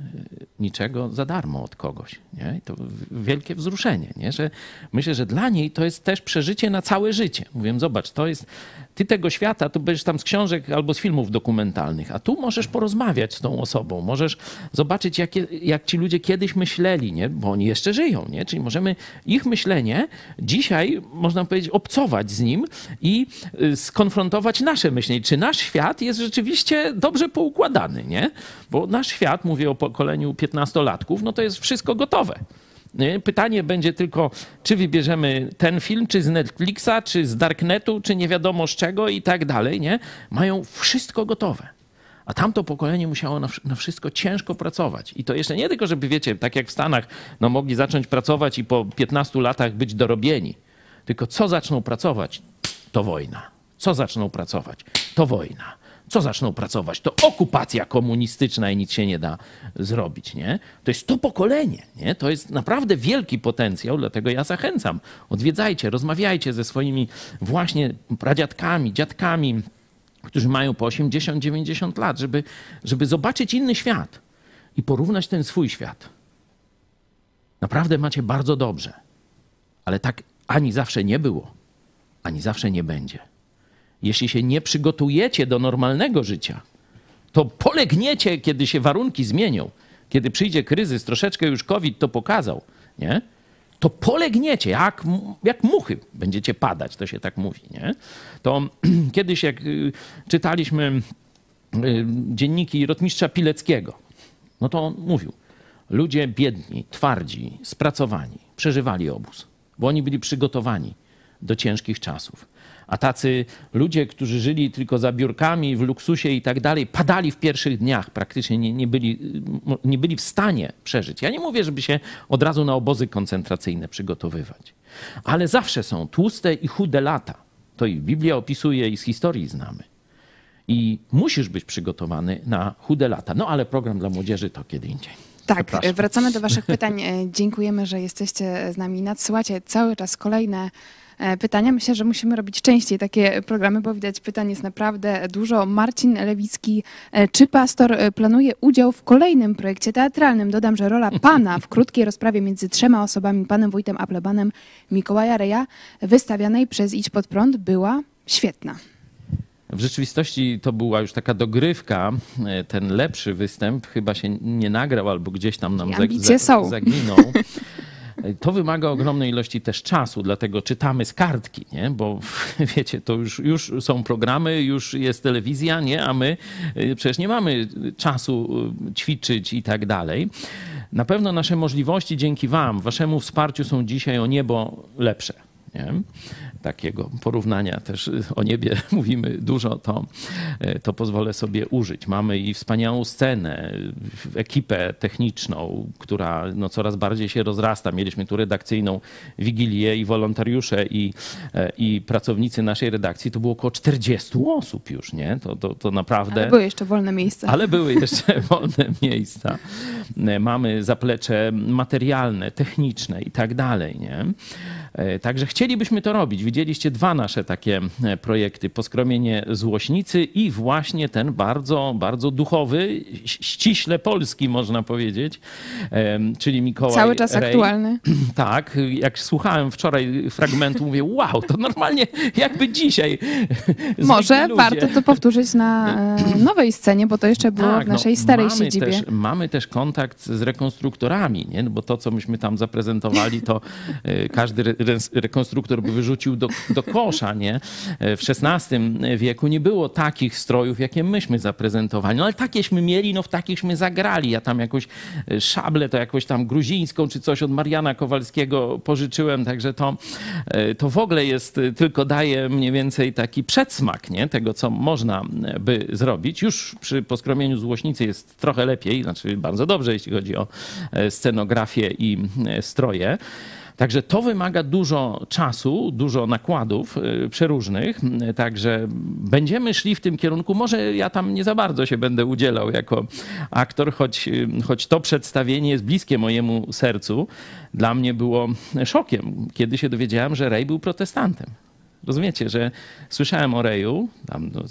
niczego za darmo od kogoś, nie? I to wielkie wzruszenie, nie? Że myślę, że dla niej to jest też przeżycie na całe życie. Mówię, zobacz, to jest, ty tego świata, to będziesz tam z książek albo z filmów dokumentalnych, a tu możesz porozmawiać z tą osobą, możesz zobaczyć, jakie, jak ci ludzie kiedyś myśleli, nie? Bo oni jeszcze żyją, nie? Czyli możemy ich myślenie dzisiaj, można powiedzieć, obcować z nim i y, skonfrontować nasze myślenie. Czy nasz świat jest rzeczywiście dobrze poukładany, nie? Bo nasz świat, mówię o pokoleniu 15-latków, no to jest wszystko gotowe. Nie? Pytanie będzie tylko, czy wybierzemy ten film, czy z Netflixa, czy z Darknetu, czy nie wiadomo z czego i tak dalej, nie? Mają wszystko gotowe. A tamto pokolenie musiało na, na wszystko ciężko pracować. I to jeszcze nie tylko, żeby, wiecie, tak jak w Stanach, no mogli zacząć pracować i po 15 latach być dorobieni. Tylko co zaczną pracować, to wojna. Co zaczną pracować, to wojna. Co zaczną pracować, to okupacja komunistyczna i nic się nie da zrobić, nie? To jest to pokolenie, nie? To jest naprawdę wielki potencjał, dlatego ja zachęcam. Odwiedzajcie, rozmawiajcie ze swoimi właśnie pradziadkami, dziadkami, którzy mają po 80-90 lat, żeby, żeby zobaczyć inny świat i porównać ten swój świat. Naprawdę macie bardzo dobrze, ale tak ani zawsze nie było, ani zawsze nie będzie. Jeśli się nie przygotujecie do normalnego życia, to polegniecie, kiedy się warunki zmienią, kiedy przyjdzie kryzys, troszeczkę już COVID to pokazał, nie? To polegniecie, jak, jak muchy będziecie padać, to się tak mówi, nie? To kiedyś jak y, czytaliśmy y, dzienniki rotmistrza Pileckiego, no to on mówił, ludzie biedni, twardzi, spracowani, przeżywali obóz, bo oni byli przygotowani do ciężkich czasów. A tacy ludzie, którzy żyli tylko za biurkami, w luksusie i tak dalej, padali w pierwszych dniach, praktycznie nie, nie, byli, nie byli w stanie przeżyć. Ja nie mówię, żeby się od razu na obozy koncentracyjne przygotowywać, ale zawsze są tłuste i chude lata. To i Biblia opisuje, i z historii znamy. I musisz być przygotowany na chude lata. No ale program dla młodzieży to kiedy indziej. Tak, wracamy do Waszych pytań. E, Dziękujemy, że jesteście z nami. Nadsyłacie cały czas kolejne pytania. Myślę, że musimy robić częściej takie programy, bo widać pytań jest naprawdę dużo. Marcin Lewicki, e, czy pastor e, planuje udział w kolejnym projekcie teatralnym? Dodam, że rola pana w krótkiej rozprawie między trzema osobami, panem wójtem a plebanem Mikołaja Reja, wystawianej przez Idź Pod Prąd, była świetna. W rzeczywistości to była już taka dogrywka. E, Ten lepszy występ chyba się nie nagrał albo gdzieś tam nam zag- ambicje za- są. zaginął. To wymaga ogromnej ilości też czasu, dlatego czytamy z kartki, nie? bo wiecie, to już, już są programy, już jest telewizja, nie? a my e, przecież nie mamy czasu e, ćwiczyć i tak dalej. Na pewno nasze możliwości dzięki Wam, Waszemu wsparciu są dzisiaj o niebo lepsze. Nie? Takiego porównania też o niebie mówimy dużo, to, to pozwolę sobie użyć. Mamy i wspaniałą scenę, ekipę techniczną, która no, coraz bardziej się rozrasta. Mieliśmy tu redakcyjną wigilię i wolontariusze i, i pracownicy naszej redakcji. To było około 40 osób już, nie? To, to, to naprawdę... Ale były jeszcze wolne miejsca. Ale były jeszcze wolne miejsca. Mamy zaplecze materialne, techniczne i tak dalej, nie? Także chcielibyśmy to robić. Widzieliście dwa nasze takie projekty: Poskromienie Złośnicy i właśnie ten bardzo, bardzo duchowy, ściśle polski, można powiedzieć, czyli Mikołaj. Cały czas Rej. aktualny. Tak, jak słuchałem wczoraj fragmentu, mówię, wow, to normalnie jakby dzisiaj. Może warto to powtórzyć na e, nowej scenie, bo to jeszcze było Tak, w naszej no, starej mamy siedzibie. Też, mamy też kontakt z rekonstruktorami, nie? No bo to, co myśmy tam zaprezentowali, to e, każdy rekonstruktor by wyrzucił do, do kosza, nie? W XVI wieku nie było takich strojów, jakie myśmy zaprezentowali. No ale takieśmy mieli, no w takieśmy zagrali. Ja tam jakąś e, szablę, to jakąś tam gruzińską czy coś od Mariana Kowalskiego pożyczyłem, także to, e, to w ogóle jest, e, tylko daje mniej więcej taki przedsmak, nie? Tego, co można e, by zrobić. Już przy poskromieniu złośnicy jest trochę lepiej, znaczy bardzo dobrze, jeśli chodzi o e, scenografię i e, stroje. Także to wymaga dużo czasu, dużo nakładów y, przeróżnych. Y, Także będziemy szli w tym kierunku. Może ja tam nie za bardzo się będę udzielał jako aktor, choć, y, choć to przedstawienie jest bliskie mojemu sercu. Dla mnie było szokiem, kiedy się dowiedziałem, że Ray był protestantem. Rozumiecie, że słyszałem o Reju, tam, no,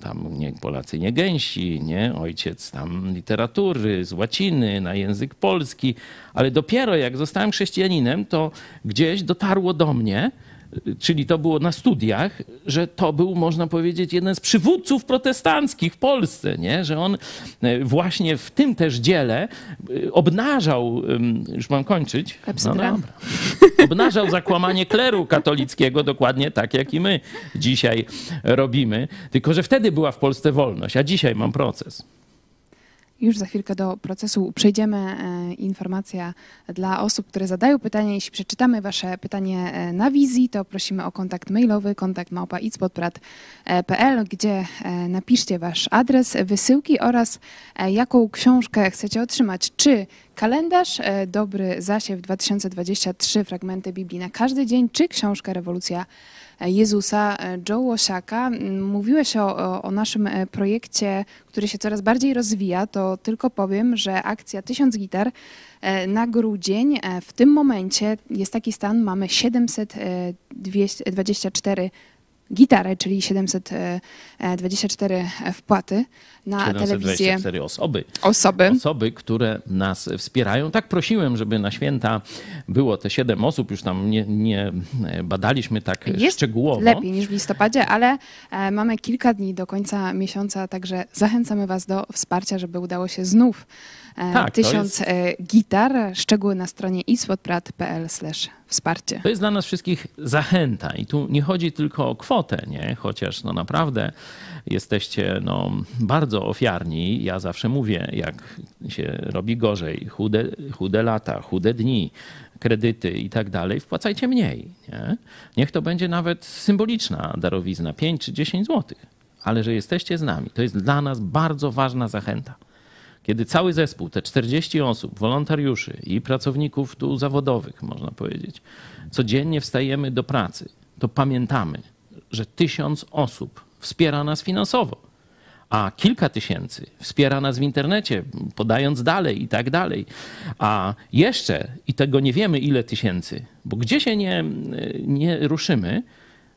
tam nie, Polacy nie gęsi, nie? ojciec tam literatury z łaciny na język polski, ale dopiero jak zostałem chrześcijaninem, to gdzieś dotarło do mnie, czyli to było na studiach, że to był, można powiedzieć, jeden z przywódców protestanckich w Polsce, nie? że on e, właśnie w tym też dziele e, obnażał, już mam kończyć, Klepsydra. dobra. obnażał zakłamanie kleru katolickiego, dokładnie tak jak i my dzisiaj robimy, tylko że wtedy była w Polsce wolność, a dzisiaj mam proces. Już za chwilkę do procesu przejdziemy. E, Informacja dla osób, które zadają pytania. Jeśli przeczytamy Wasze pytanie e, na wizji, to prosimy o kontakt mailowy, kontakt małpa gdzie e, napiszcie Wasz adres wysyłki oraz jaką książkę chcecie otrzymać. Czy kalendarz Dobry Zasiew 2023, fragmenty Biblii na każdy dzień, czy książka Rewolucja Jezusa, e, Joe Łosiaka. Mówiłeś o, o- naszym e, projekcie, który się coraz bardziej rozwija, to tylko powiem, że akcja 1000 gitar e, na grudzień, w tym momencie jest taki stan, mamy 724 gitary, czyli 724 wpłaty na telewizję 724 osoby. osoby. Osoby, które nas wspierają. Tak prosiłem, żeby na święta było te siedem osób, już tam nie, nie badaliśmy tak Jest szczegółowo. lepiej niż w listopadzie, ale e, mamy kilka dni do końca miesiąca, także zachęcamy Was do wsparcia, żeby udało się znów e, Tak, tysiąc jest- e, gitar. Szczegóły na stronie iswotprat.pl wsparcie. To jest dla nas wszystkich zachęta i tu nie chodzi tylko o kwotę, nie? chociaż no naprawdę jesteście no, bardzo ofiarni. Ja zawsze mówię, jak się robi gorzej, chude, chude lata, chude dni, kredyty i tak dalej, wpłacajcie mniej. Nie? Niech to będzie nawet symboliczna darowizna, 5 czy 10 złotych, ale że jesteście z nami, to jest dla nas bardzo ważna zachęta. Kiedy cały zespół, te 40 osób, wolontariuszy i pracowników tu zawodowych, można powiedzieć, codziennie wstajemy do pracy, to pamiętamy, że tysiąc osób wspiera nas finansowo, a kilka tysięcy wspiera nas w internecie, podając dalej i tak dalej. A jeszcze, i tego nie wiemy ile tysięcy, bo gdzie się nie, nie ruszymy,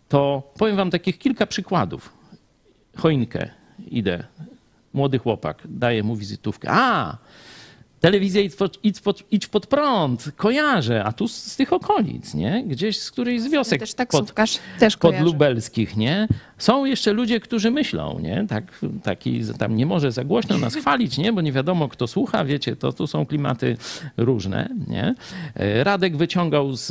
to powiem wam takich kilka przykładów. Choinkę, idę, młody chłopak daje mu wizytówkę. A, telewizja idź pod, idź, pod, idź pod prąd, kojarzę, a tu z, z tych okolic, nie? Gdzieś z którejś z wiosek Też pod, taksówkarz też pod lubelskich, nie? Są jeszcze ludzie, którzy myślą, nie? Tak, taki tam nie może za głośno nas chwalić, nie? Bo nie wiadomo, kto słucha, wiecie, to tu są klimaty różne, nie? E, Radek wyciągał z,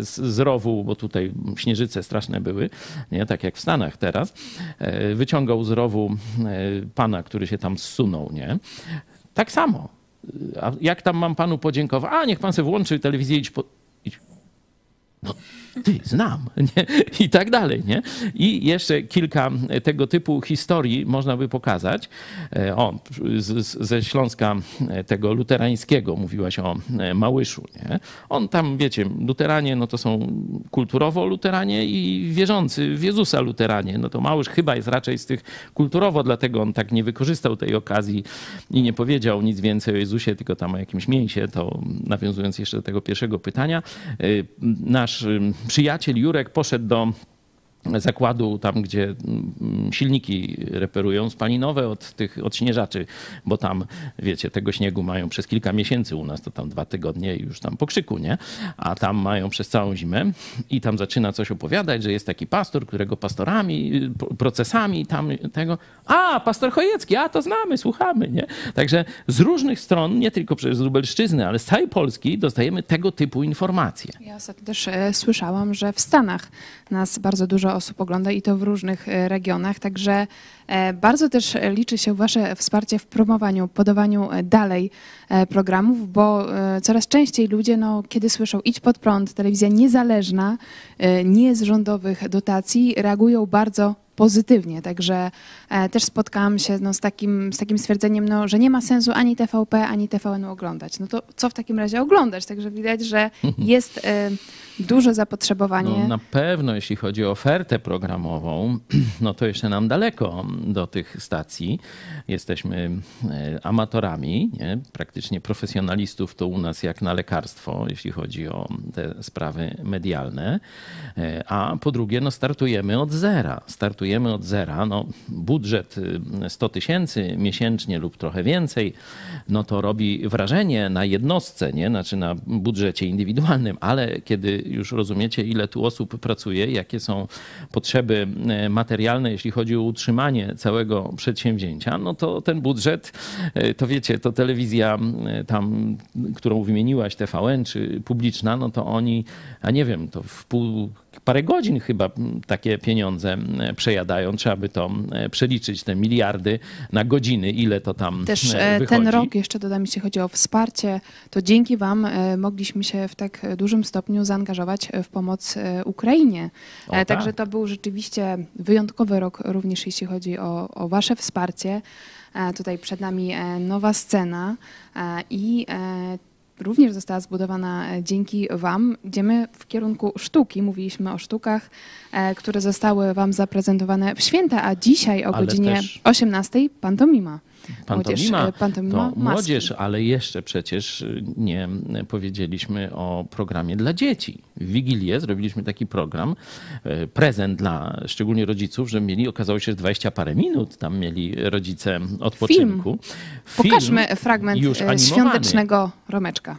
z, z rowu, bo tutaj śnieżyce straszne były, nie? Tak jak w Stanach teraz. E, Wyciągał z rowu e, pana, który się tam zsunął, nie? Tak samo. A jak tam mam panu podziękować? A, niech pan sobie włączy telewizję i idź po... Idź. No, ty, znam, nie? i tak dalej, nie? I jeszcze kilka tego typu historii można by pokazać. E, O, z, z, ze Śląska e, tego luterańskiego mówiłaś o e, Małyszu, nie? On tam, wiecie, luteranie, no to są kulturowo luteranie i wierzący w Jezusa luteranie. No to Małysz chyba jest raczej z tych kulturowo, dlatego on tak nie wykorzystał tej okazji i nie powiedział nic więcej o Jezusie, tylko tam o jakimś mięsie, to nawiązując jeszcze do tego pierwszego pytania. Nasz przyjaciel Jurek poszedł do zakładu, tam gdzie mm, silniki reperują spalinowe od tych odśnieżaczy, bo tam, wiecie, tego śniegu mają przez kilka miesięcy, u nas to tam dwa tygodnie i już tam po krzyku, nie? A tam mają przez całą zimę i tam zaczyna coś opowiadać, że jest taki pastor, którego pastorami, procesami tam tego, a, pastor Chojecki, a to znamy, słuchamy, nie? Także z różnych stron, nie tylko przez Lubelszczyzny, ale z całej Polski dostajemy tego typu informacje. Ja ostatnio też e, słyszałam, że w Stanach nas bardzo dużo osób ogląda i to w różnych e, regionach, także e, bardzo też liczy się Wasze wsparcie w promowaniu, podawaniu e, dalej e, programów, bo e, coraz częściej ludzie, no, kiedy słyszą idź pod prąd, telewizja niezależna, e, nie z rządowych dotacji, reagują bardzo pozytywnie. Także e, też spotkałam się no, z, takim, z takim stwierdzeniem, no, że nie ma sensu ani TVP, ani TVN oglądać. No to co w takim razie oglądać? Także widać, że jest e, duże zapotrzebowanie. No, na pewno, jeśli chodzi o ofertę programową, no to jeszcze nam daleko do tych stacji. Jesteśmy e, amatorami, nie? praktycznie profesjonalistów to u nas jak na lekarstwo, jeśli chodzi o te sprawy medialne. A po drugie, no startujemy od zera. Startujemy od zera. No, budżet y, 100 tysięcy miesięcznie lub trochę więcej, no to robi wrażenie na jednostce, nie? Znaczy na budżecie indywidualnym, ale kiedy już rozumiecie, ile tu osób pracuje, jakie są potrzeby e, materialne, jeśli chodzi o utrzymanie całego przedsięwzięcia, no to ten budżet, e, to wiecie, to telewizja tam, którą wymieniłaś, TVN czy publiczna, no to oni, a nie wiem, to w pół parę godzin chyba takie pieniądze przejadają. Trzeba by to przeliczyć, te miliardy na godziny, ile to tam Też e, e, wychodzi. ten rok, jeszcze dodam, jeśli chodzi o wsparcie, to dzięki Wam e, mogliśmy się w tak dużym stopniu zaangażować w pomoc e, Ukrainie. O, E, Także tak. to był rzeczywiście wyjątkowy rok, również jeśli chodzi o, o Wasze wsparcie. E, Tutaj przed nami e, nowa scena e, i e, również została zbudowana e, dzięki Wam. Idziemy w kierunku sztuki. Mówiliśmy o sztukach, e, które zostały Wam zaprezentowane w święta, a dzisiaj o Ale godzinie też- 18 pantomima. Pantomima, Młodzież, e, pantomima to maski. młodzież, ale jeszcze przecież nie powiedzieliśmy o programie dla dzieci. W Wigilię zrobiliśmy taki program, e, prezent dla szczególnie rodziców, że mieli, okazało się, że 20 parę minut tam mieli rodzice odpoczynku. Film Pokażmy fragment e, świątecznego Romeczka.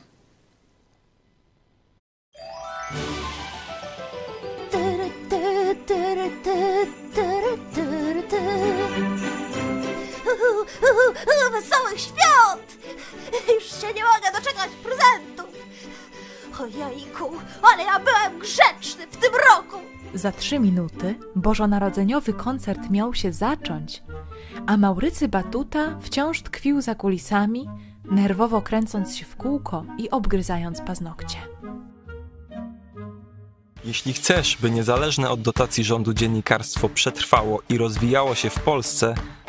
Wesołych świąt! Już się nie mogę doczekać prezentów! Ojejku, ale ja byłem grzeczny w tym roku! Za trzy minuty bożonarodzeniowy koncert miał się zacząć, a Maurycy Batuta wciąż tkwił za kulisami, nerwowo kręcąc się w kółko i obgryzając paznokcie. Jeśli chcesz, by niezależne od dotacji rządu dziennikarstwo przetrwało i rozwijało się w Polsce,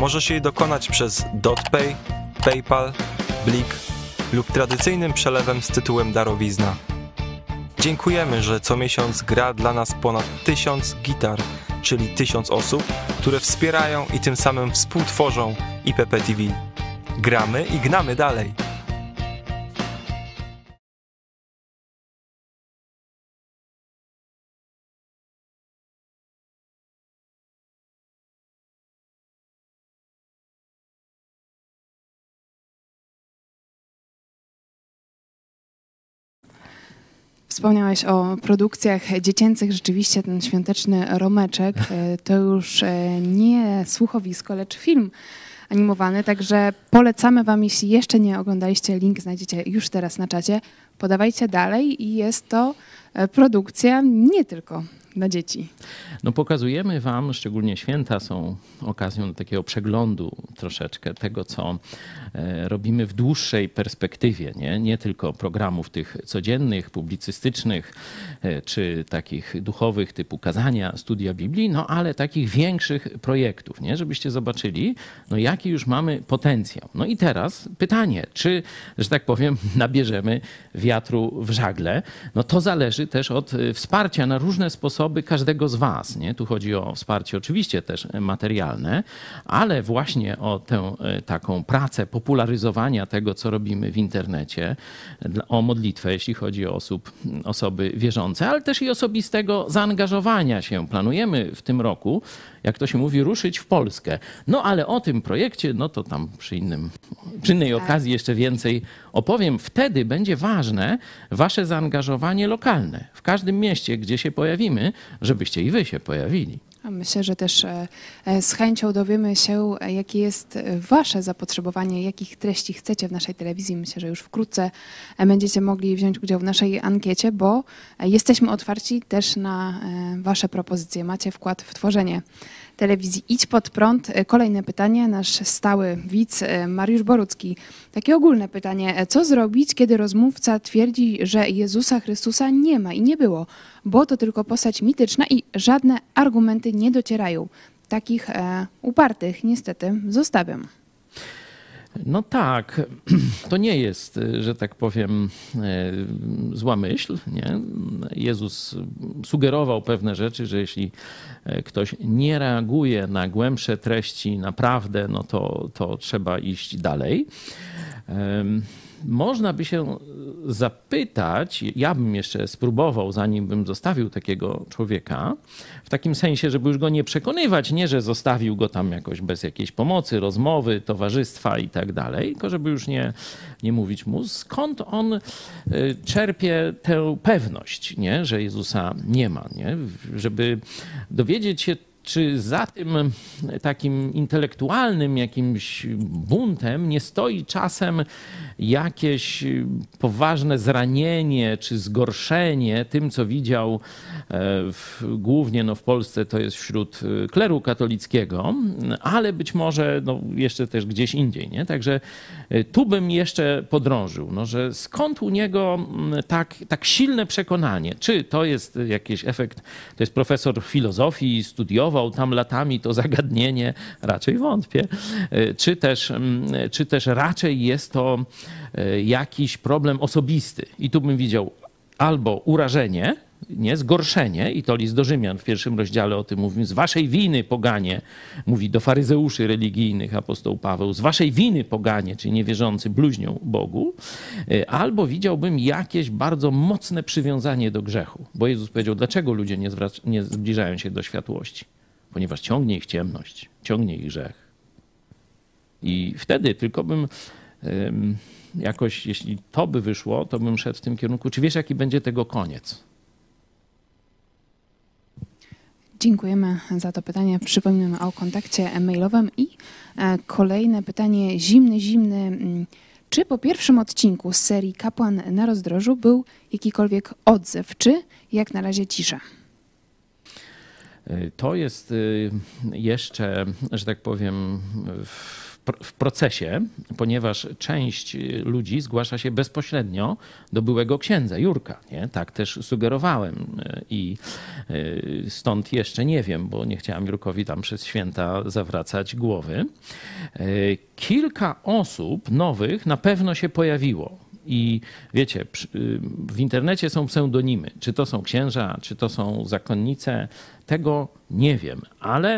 Możesz jej dokonać przez DotPay, PayPal, Blik lub tradycyjnym przelewem z tytułem darowizna. Dziękujemy, że co miesiąc gra dla nas ponad tysiąc gitar, czyli tysiąc osób, które wspierają i tym samym współtworzą IPP TV. Gramy i gnamy dalej. Wspomniałeś o produkcjach dziecięcych. Rzeczywiście ten świąteczny romeczek e, to już e, nie słuchowisko, lecz film animowany. Także polecamy Wam, jeśli jeszcze nie oglądaliście, link znajdziecie już teraz na czacie. Podawajcie dalej i jest to e, produkcja nie tylko dla dzieci? No pokazujemy Wam, szczególnie święta są okazją do takiego przeglądu troszeczkę tego, co e, robimy w dłuższej perspektywie, nie, nie tylko programów tych codziennych, publicystycznych, e, czy takich duchowych typu kazania, studia Biblii, no ale takich większych projektów, nie, żebyście zobaczyli, no jaki już mamy potencjał. No i teraz pytanie, czy, że tak powiem, nabierzemy wiatru w żagle? No to zależy też od e, wsparcia na różne sposoby każdego z Was. Nie? Tu chodzi o wsparcie oczywiście też materialne, ale właśnie o tę e, taką pracę popularyzowania tego, co robimy w internecie, o modlitwę, jeśli chodzi o osób, osoby wierzące, ale też i osobistego zaangażowania się. Planujemy w tym roku, jak to się mówi, ruszyć w Polskę. No ale o tym projekcie, no to tam przy, innym, przy innej okazji jeszcze więcej opowiem. Wtedy będzie ważne wasze zaangażowanie lokalne w każdym mieście, gdzie się pojawimy, żebyście i wy się pojawili. Myślę, że też e, e, z chęcią dowiemy się, e, jakie jest Wasze zapotrzebowanie, jakich treści chcecie w naszej telewizji. Myślę, że już wkrótce będziecie mogli wziąć udział w naszej ankiecie, bo jesteśmy otwarci też na Wasze propozycje. Macie wkład w tworzenie telewizji Idź Pod Prąd. Kolejne pytanie, nasz stały widz Mariusz Borucki. Takie ogólne pytanie. Co zrobić, kiedy rozmówca twierdzi, że Jezusa Chrystusa nie ma i nie było, bo to tylko postać mityczna i żadne argumenty nie docierają. Takich e, upartych niestety zostawiam. No tak, to nie jest, że tak powiem, e, zła myśl. Nie? Jezus sugerował pewne rzeczy, że jeśli e, ktoś nie reaguje na głębsze treści naprawdę, no to, to trzeba iść dalej. Można by się zapytać, ja bym jeszcze spróbował, zanim bym zostawił takiego człowieka, w takim sensie, żeby już go nie przekonywać, nie, że zostawił go tam jakoś bez jakiejś pomocy, rozmowy, towarzystwa i tak dalej, tylko żeby już nie, nie mówić mu, skąd on y, czerpie tę pewność, nie, że Jezusa nie ma, nie? żeby dowiedzieć się czy za tym takim intelektualnym jakimś buntem nie stoi czasem jakieś poważne zranienie czy zgorszenie tym, co widział e, w, głównie no w Polsce, to jest wśród e, kleru katolickiego, ale być może no jeszcze też gdzieś indziej. Nie? Także e, tu bym jeszcze podrążył, no, że skąd u niego tak, tak silne przekonanie, czy to jest jakiś efekt, to jest profesor filozofii, studiował tam latami to zagadnienie, raczej wątpię, czy też, czy też raczej jest to jakiś problem osobisty. I tu bym widział albo urażenie, nie, zgorszenie, i to list do Rzymian w pierwszym rozdziale o tym mówi, z waszej winy poganie, mówi do faryzeuszy religijnych apostoł Paweł, z waszej winy poganie, czyli niewierzący, bluźnią Bogu, e, albo widziałbym jakieś bardzo mocne przywiązanie do grzechu, bo Jezus powiedział, dlaczego ludzie nie, nie zbliżają się do światłości? Ponieważ ciągnie ich ciemność, ciągnie ich grzech. I wtedy tylko bym jakoś, jeśli to by wyszło, to bym szedł w tym kierunku. Czy wiesz, jaki będzie tego koniec? Dziękujemy za to pytanie. Przypominam o kontakcie mailowym i e, kolejne pytanie zimny, zimny. Mm, czy po pierwszym odcinku z serii Kapłan na rozdrożu był jakikolwiek odzew, czy jak na razie cisza? E, to jest e, jeszcze, że tak powiem, w w procesie, ponieważ część ludzi zgłasza się bezpośrednio do byłego księdza Jurka. Nie? Tak też sugerowałem e, i e, stąd jeszcze nie wiem, bo nie chciałem Jurkowi tam przez święta zawracać głowy. E, kilka osób nowych na pewno się pojawiło. I wiecie, w internecie są pseudonimy. Czy to są księża, czy to są zakonnice, tego nie wiem, ale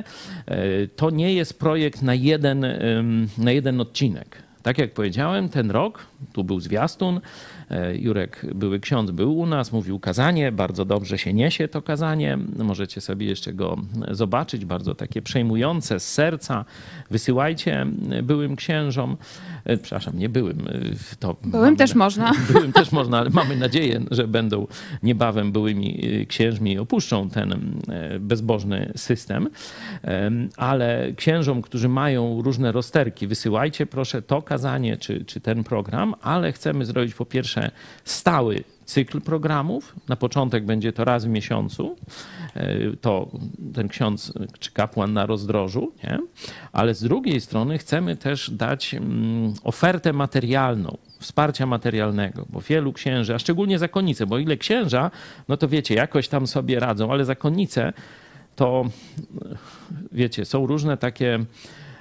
e, to nie jest projekt na jeden, na jeden odcinek. Tak jak powiedziałem, ten rok, tu był zwiastun, Jurek, były ksiądz, był u nas, mówił kazanie, bardzo dobrze się niesie to kazanie. Możecie sobie jeszcze go zobaczyć, bardzo takie przejmujące z serca. Wysyłajcie byłym księżom. E, przepraszam, nie byłym. E, to byłym też można. Byłym też można, ale mamy nadzieję, że będą niebawem byłymi e, księżmi i opuszczą ten bezbożny system. Ale księżom, którzy mają różne rozterki, wysyłajcie proszę to kazanie czy, czy ten program, ale chcemy zrobić po pierwsze stały cykl programów. Na początek będzie to raz w miesiącu. E, to ten ksiądz czy kapłan na rozdrożu, nie? ale z drugiej strony chcemy też dać mm, ofertę materialną, wsparcia materialnego, bo wielu księży, a szczególnie zakonnice, bo ile księża, no to wiecie, jakoś tam sobie radzą, ale zakonnice to wiecie, są różne takie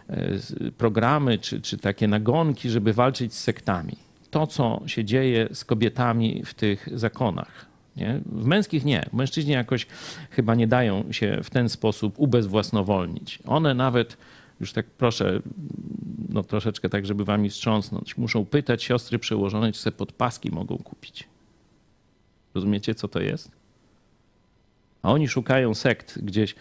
e, programy czy, czy takie nagonki, żeby walczyć z sektami. To, co się dzieje z kobietami w tych zakonach. Nie? W męskich nie. Mężczyźni jakoś chyba nie dają się w ten sposób ubezwłasnowolnić. One nawet, już tak proszę, no troszeczkę tak, żeby wami wstrząsnąć, muszą pytać siostry przełożone, czy sobie podpaski mogą kupić. Rozumiecie, co to jest? A oni szukają sekt gdzieś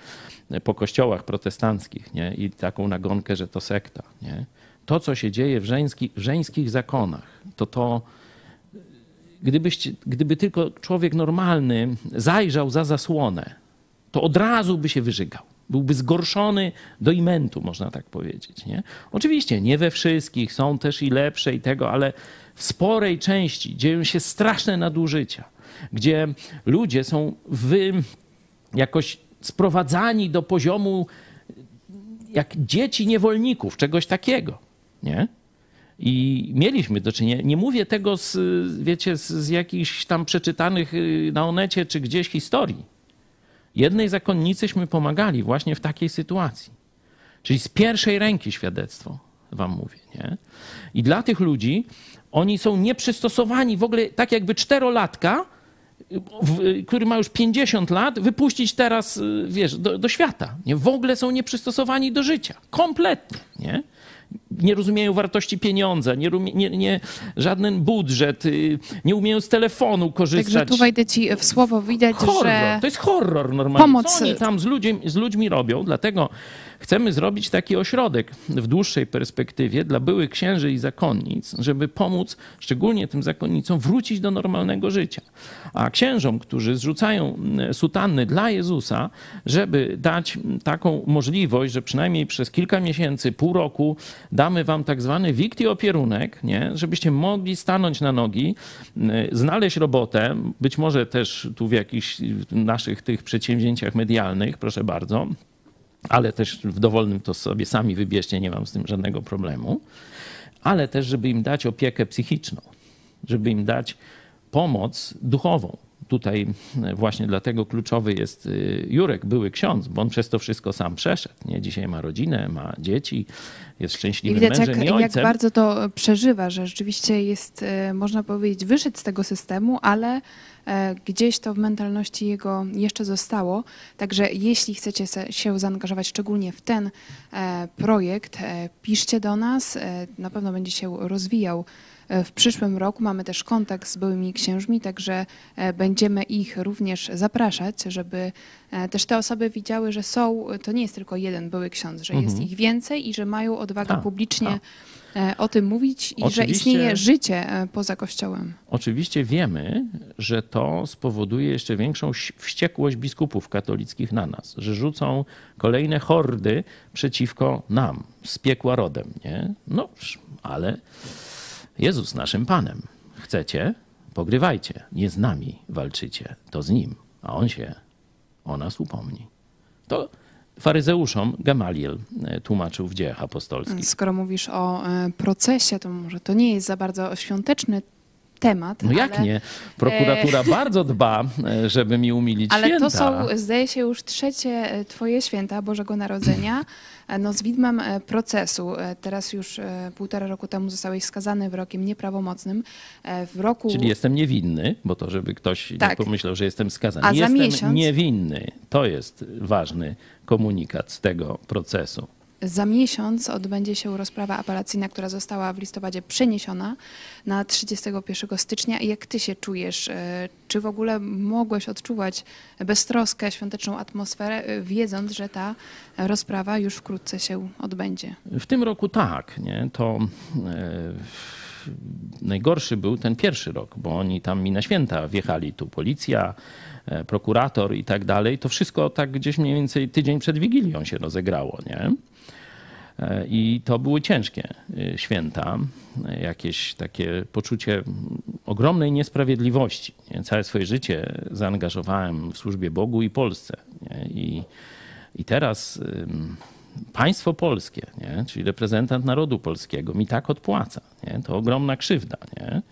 po kościołach protestanckich nie? i taką nagonkę, że to sekta. Nie? To, co się dzieje w, żeński, w żeńskich zakonach, to to, gdybyście, gdyby tylko człowiek normalny zajrzał za zasłonę, to od razu by się wyżygał. Byłby zgorszony do imentu, można tak powiedzieć. Nie? Oczywiście nie we wszystkich, są też i lepsze i tego, ale w sporej części dzieją się straszne nadużycia, gdzie ludzie są wy, jakoś sprowadzani do poziomu jak dzieci niewolników, czegoś takiego, nie? I mieliśmy do czynienia, nie mówię tego z, wiecie, z, z jakichś tam przeczytanych y, na onecie czy gdzieś historii. Jednej zakonnicyśmy pomagali właśnie w takiej sytuacji. Czyli z pierwszej ręki świadectwo, wam mówię, nie? I dla tych ludzi oni są nieprzystosowani w ogóle, tak jakby czterolatka, który ma już 50 lat, wypuścić teraz, y, wiesz, do, do świata. Nie? W ogóle są nieprzystosowani do życia. Kompletnie, nie? Nie rozumieją wartości pieniądza, nie, nie, nie, żaden budżet, y, nie umieją z telefonu korzystać. Także tu wejdę ci w słowo, widać, horror. że... To jest horror normalnie. Pomoc... Co oni tam z ludźmi, z ludźmi robią? Dlatego chcemy zrobić taki ośrodek w dłuższej perspektywie dla byłych księży i zakonnic, żeby pomóc szczególnie tym zakonnicom wrócić do normalnego życia. A księżom, którzy zrzucają mm, sutanny dla Jezusa, żeby dać taką możliwość, że przynajmniej przez kilka miesięcy, pół roku damy wam tak zwany wikt i opierunek, nie? żebyście mogli stanąć na nogi, mm, znaleźć robotę, być może też tu w jakichś naszych tych przedsięwzięciach medialnych, proszę bardzo, ale też w dowolnym to sobie sami wybierzcie, nie mam z tym żadnego problemu, ale też, żeby im dać opiekę psychiczną, żeby im dać pomoc duchową. Tutaj właśnie dlatego kluczowy jest y, Jurek, były ksiądz, bo on przez to wszystko sam przeszedł. Nie? Dzisiaj ma rodzinę, ma dzieci, jest szczęśliwym I widać, mężem jak, i ojcem. jak bardzo to przeżywa, że rzeczywiście jest, y, można powiedzieć, wyszedł z tego systemu, ale E, gdzieś to w mentalności jego jeszcze zostało. Także jeśli chcecie się zaangażować szczególnie w ten e, projekt, e, piszcie do nas. Na pewno będzie się rozwijał w przyszłym roku. Mamy też kontakt z byłymi księżmi, także będziemy ich również zapraszać, żeby też te osoby widziały, że są, to nie jest tylko jeden były ksiądz, że mhm. jest ich więcej i że mają odwagę a, publicznie a E, o tym mówić i oczywiście, że istnieje życie e, poza Kościołem. Oczywiście wiemy, że to spowoduje jeszcze większą wściekłość biskupów katolickich na nas, że rzucą kolejne hordy przeciwko nam, z piekła rodem. Nie? No, ale Jezus naszym Panem. Chcecie? Pogrywajcie. Nie z nami walczycie, to z Nim, a On się o nas upomni. To faryzeuszom Gamaliel e, tłumaczył w dziejach apostolskich. Skoro mówisz o e, procesie, to może to nie jest za bardzo świąteczny temat. No jak ale... nie? Prokuratura e... bardzo dba, e, żeby mi umilić ale święta. Ale to są, zdaje się, już trzecie twoje święta Bożego Narodzenia. No, z widmem procesu, teraz już półtora roku temu zostałeś skazany wyrokiem nieprawomocnym. W roku... Czyli jestem niewinny, bo to, żeby ktoś tak. nie pomyślał, że jestem skazany. A jestem miesiąc... niewinny. To jest ważny komunikat z tego procesu. Za miesiąc odbędzie się rozprawa apelacyjna, która została w listopadzie przeniesiona na 31 stycznia. Jak ty się czujesz? E, czy w ogóle mogłeś odczuwać beztroskę, świąteczną atmosferę, e, wiedząc, że ta rozprawa już wkrótce się odbędzie? W tym roku tak. Nie? To e, najgorszy był ten pierwszy rok, bo oni tam mi na święta wjechali. Tu policja, prokurator i tak dalej, to wszystko tak gdzieś mniej więcej tydzień przed Wigilią się rozegrało, nie? E, I to były ciężkie e, święta, e, jakieś takie poczucie ogromnej niesprawiedliwości. Nie? Całe swoje życie zaangażowałem w służbie Bogu i Polsce. I, I teraz państwo polskie, nie? czyli reprezentant narodu polskiego, mi tak odpłaca. Nie? To ogromna krzywda. Nie?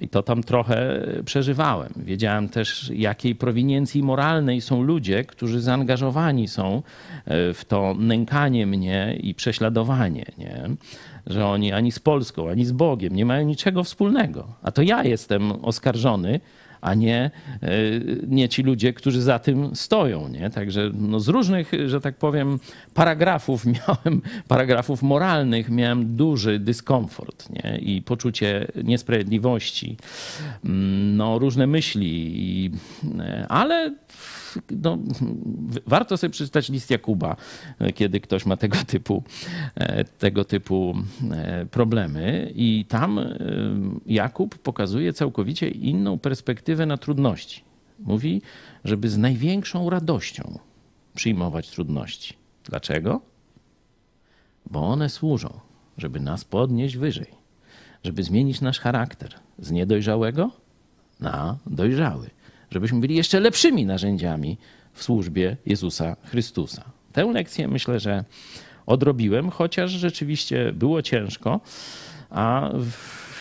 I to tam trochę przeżywałem. Wiedziałem też, jakiej prowiniencji moralnej są ludzie, którzy zaangażowani są e, w to nękanie mnie i prześladowanie. Nie? Że oni ani z Polską, ani z Bogiem nie mają niczego wspólnego. A to ja jestem oskarżony a nie, e, nie ci ludzie, którzy za tym stoją. Nie? Także no z różnych, że tak powiem, paragrafów miałem, paragrafów moralnych miałem duży dyskomfort nie? i poczucie niesprawiedliwości, mm, no, różne myśli, i, e, ale no, warto sobie przeczytać list Jakuba, kiedy ktoś ma tego typu, e, tego typu e, problemy. I tam e, Jakub pokazuje całkowicie inną perspektywę na trudności. Mówi, żeby z największą radością przyjmować trudności. Dlaczego? Bo one służą, żeby nas podnieść wyżej, żeby zmienić nasz charakter z niedojrzałego na dojrzały żebyśmy byli jeszcze lepszymi narzędziami w służbie Jezusa Chrystusa. Tę lekcję myślę, że odrobiłem, chociaż rzeczywiście było ciężko, a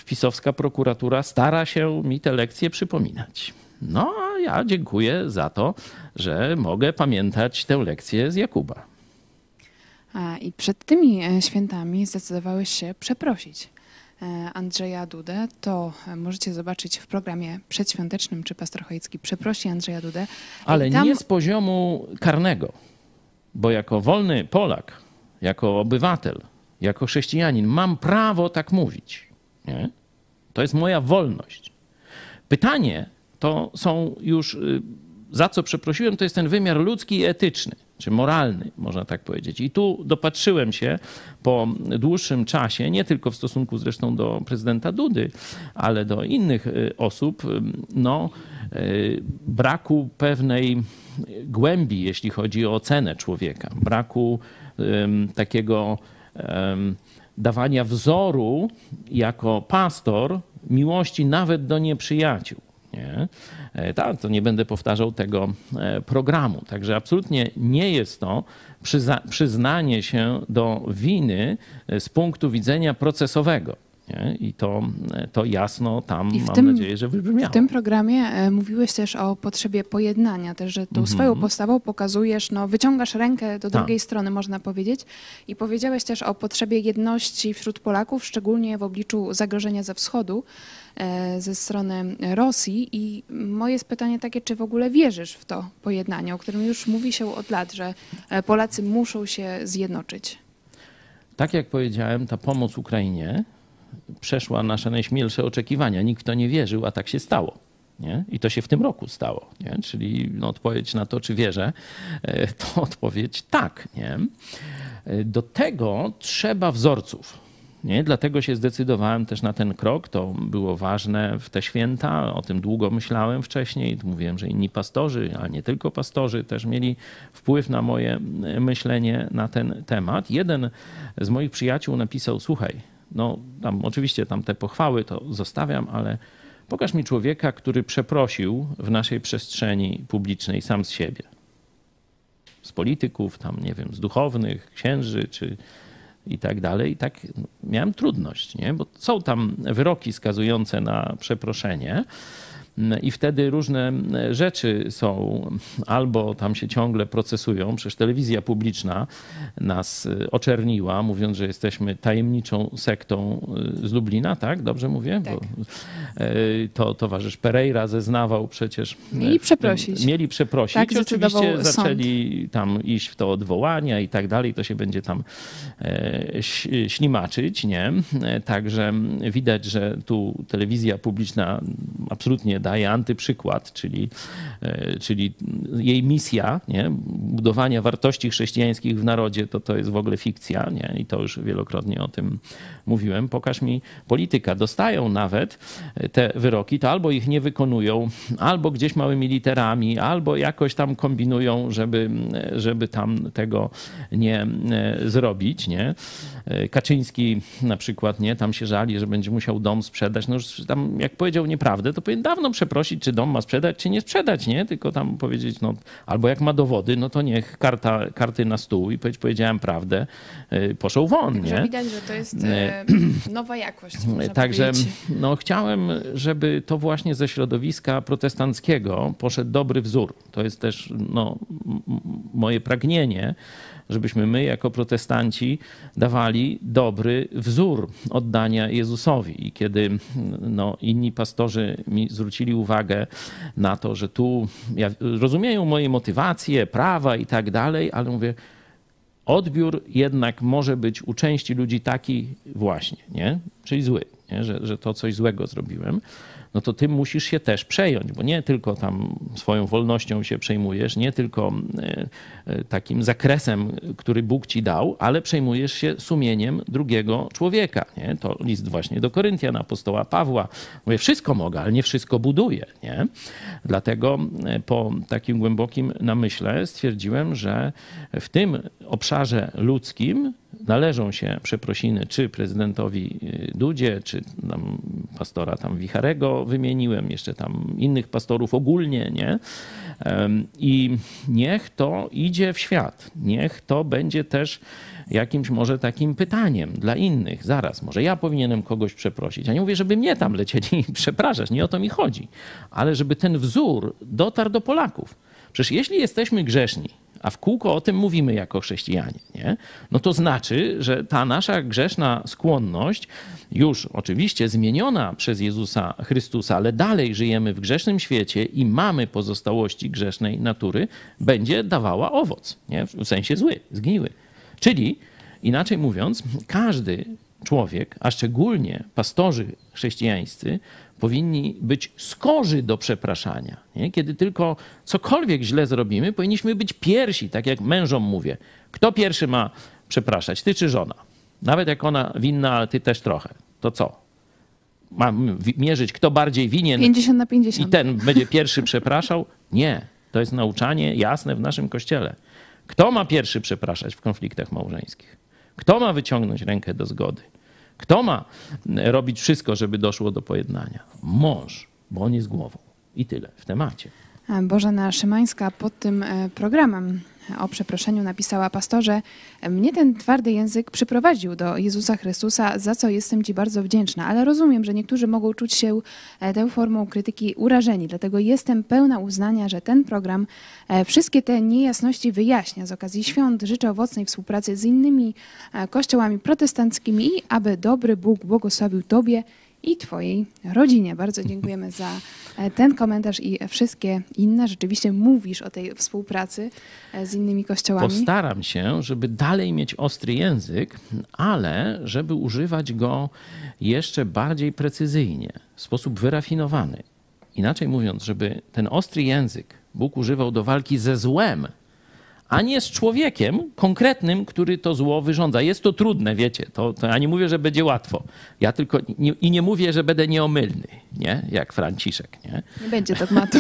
pisowska prokuratura stara się mi te lekcje przypominać. No, a ja dziękuję za to, że mogę pamiętać tę lekcję z Jakuba. A, I przed tymi e, świętami zdecydowałeś się przeprosić. E, Andrzeja Dudę, to możecie zobaczyć w programie przedświątecznym, czy pastor Chojecki przeprosi Andrzeja Dudę. Ale tam... nie z poziomu karnego, bo jako wolny Polak, jako obywatel, jako chrześcijanin mam prawo tak mówić. Nie? To jest moja wolność. Pytanie to są już, y, za co przeprosiłem, to jest ten wymiar ludzki i etyczny czy moralny, można tak powiedzieć. I tu dopatrzyłem się po dłuższym czasie, nie tylko w stosunku zresztą do prezydenta Dudy, ale do innych y, osób, y, no, y, braku pewnej głębi, jeśli chodzi o ocenę człowieka, braku takiego dawania wzoru jako pastor miłości nawet do nieprzyjaciół. Nie? E, tak, to nie będę powtarzał tego e, programu. Także absolutnie nie jest to przyznanie się do winy e, z punktu widzenia procesowego. Nie? I to, to jasno tam mam tym, nadzieję, że wybrzmiało. W tym programie mówiłeś też o potrzebie pojednania, też, że tą -hmm. swoją postawą pokazujesz, no, wyciągasz rękę do drugiej strony, można powiedzieć. I powiedziałeś też o potrzebie jedności wśród Polaków, szczególnie w obliczu zagrożenia ze wschodu. E, ze strony Rosji. I moje jest pytanie takie, czy w ogóle wierzysz w to pojednanie, o którym już mówi się od lat, że e, Polacy muszą się zjednoczyć? Tak jak powiedziałem, ta pomoc Ukrainie przeszła nasze najśmielsze oczekiwania. Nikt w to nie wierzył, a tak się stało. Nie? I to się w tym roku stało. Nie? Czyli no, odpowiedź na to, czy wierzę, e, to odpowiedź tak. Nie? Do tego trzeba wzorców. Nie? Dlatego się zdecydowałem też na ten krok. To było ważne w te święta. O tym długo myślałem wcześniej. Mówiłem, że inni pastorzy, a nie tylko pastorzy, też mieli wpływ na moje myślenie na ten temat. Jeden z moich przyjaciół napisał: Słuchaj, no tam oczywiście tam te pochwały to zostawiam, ale pokaż mi człowieka, który przeprosił w naszej przestrzeni publicznej sam z siebie. Z polityków, tam nie wiem, z duchownych, księży czy i tak dalej. I tak miałem trudność, nie? bo są tam wyroki skazujące na przeproszenie. I wtedy różne rzeczy są, albo tam się ciągle procesują, przecież telewizja publiczna nas oczerniła, mówiąc, że jesteśmy tajemniczą sektą z Lublina, tak? Dobrze mówię? Tak. Bo e, to towarzysz Pereira zeznawał przecież. Mieli przeprosić. Mieli przeprosić. Tak, Oczywiście zaczęli sąd. tam iść w to odwołania i tak dalej. To się będzie tam e, ślimaczyć, nie? E, także widać, że tu telewizja publiczna absolutnie da daje antyprzykład, czyli, e, czyli jej misja, nie? budowania wartości chrześcijańskich w narodzie, to to jest w ogóle fikcja nie? i to już wielokrotnie o tym mówiłem. Pokaż mi polityka. Dostają nawet te wyroki, to albo ich nie wykonują, albo gdzieś małymi literami, albo jakoś tam kombinują, żeby, żeby tam tego nie e, zrobić. Nie? Kaczyński na przykład, nie? tam się żali, że będzie musiał dom sprzedać. No już tam, jak powiedział nieprawdę, to powinien dawno przeprosić, czy dom ma sprzedać, czy nie sprzedać, nie? Tylko tam powiedzieć, no, albo jak ma dowody, no to niech karta, karty na stół i powiedzieć, powiedziałem prawdę, y, poszł won, nie? widać, że to jest Y, e, nowa jakość. można Także powiedzieć. no, chciałem, żeby to właśnie ze środowiska protestanckiego poszedł dobry wzór. To jest też no, moje pragnienie, żebyśmy my jako protestanci dawali dobry wzór oddania Jezusowi. I kiedy no, inni pastorzy mi zwrócili uwagę na to, że tu ja, rozumieją moje motywacje, prawa i tak dalej, ale mówię, odbiór jednak może być u części ludzi taki właśnie, nie? czyli zły, nie? Że, że to coś złego zrobiłem, no to ty musisz się też przejąć, bo nie tylko tam swoją wolnością się przejmujesz, nie tylko e, e, takim zakresem, który Bóg ci dał, ale przejmujesz się sumieniem drugiego człowieka. Nie? To list właśnie do Koryntian, apostoła Pawła. Mówię, wszystko mogę, ale nie wszystko buduję. Nie? Dlatego e, po takim głębokim namyśle stwierdziłem, że w tym obszarze ludzkim należą się przeprosiny czy prezydentowi y, Dudzie, czy tam pastora tam Wicharego wymieniłem, jeszcze tam innych pastorów ogólnie, nie? I niech to idzie w świat. Niech to będzie też jakimś może takim pytaniem dla innych. Zaraz, może ja powinienem kogoś przeprosić. Ja nie mówię, żeby mnie tam lecieli i przepraszać, nie o to mi chodzi. Ale żeby ten wzór dotarł do Polaków. Przecież jeśli jesteśmy grzeszni, a w kółko o tym mówimy jako chrześcijanie, nie? no to znaczy, że ta nasza grzeszna skłonność, już oczywiście zmieniona przez Jezusa Chrystusa, ale dalej żyjemy w grzesznym świecie i mamy pozostałości grzesznej natury, będzie dawała owoc, nie? w sensie zły, zgniły. Czyli, inaczej mówiąc, każdy człowiek, a szczególnie pastorzy chrześcijańscy, powinni być skorzy do przepraszania. Nie? Kiedy tylko cokolwiek źle zrobimy, powinniśmy być pierwsi, tak jak mężom mówię. Kto pierwszy ma przepraszać, ty czy żona? Nawet jak ona winna, ale ty też trochę. To co? Mam mierzyć, kto bardziej winien 50 na 50. i ten będzie pierwszy przepraszał? Nie. To jest nauczanie jasne w naszym kościele. Kto ma pierwszy przepraszać w konfliktach małżeńskich? Kto ma wyciągnąć rękę do zgody? Kto ma robić wszystko, żeby doszło do pojednania? Mąż, bo on jest głową. I tyle w temacie. Bożena Szymańska pod tym e, programem o przeproszeniu napisała pastorze, mnie ten twardy język przyprowadził do Jezusa Chrystusa, za co jestem Ci bardzo wdzięczna, ale rozumiem, że niektórzy mogą czuć się e, tą formą krytyki urażeni, dlatego jestem pełna uznania, że ten program e, wszystkie te niejasności wyjaśnia. Z okazji świąt życzę owocnej współpracy z innymi e, kościołami protestanckimi i aby dobry Bóg błogosławił Tobie i Twojej rodzinie. Bardzo dziękujemy za e, ten komentarz i wszystkie inne. Rzeczywiście mówisz o tej współpracy e, z innymi kościołami. Postaram się, żeby dalej mieć ostry język, ale żeby używać go jeszcze bardziej precyzyjnie, w sposób wyrafinowany. Inaczej mówiąc, żeby ten ostry język Bóg używał do walki ze złem, a nie z człowiekiem konkretnym, który to zło wyrządza. Jest to trudne, wiecie. To, to ja nie mówię, że będzie łatwo. Ja tylko nie, i nie mówię, że będę nieomylny, nie? Jak Franciszek, nie? Nie będzie dogmatu.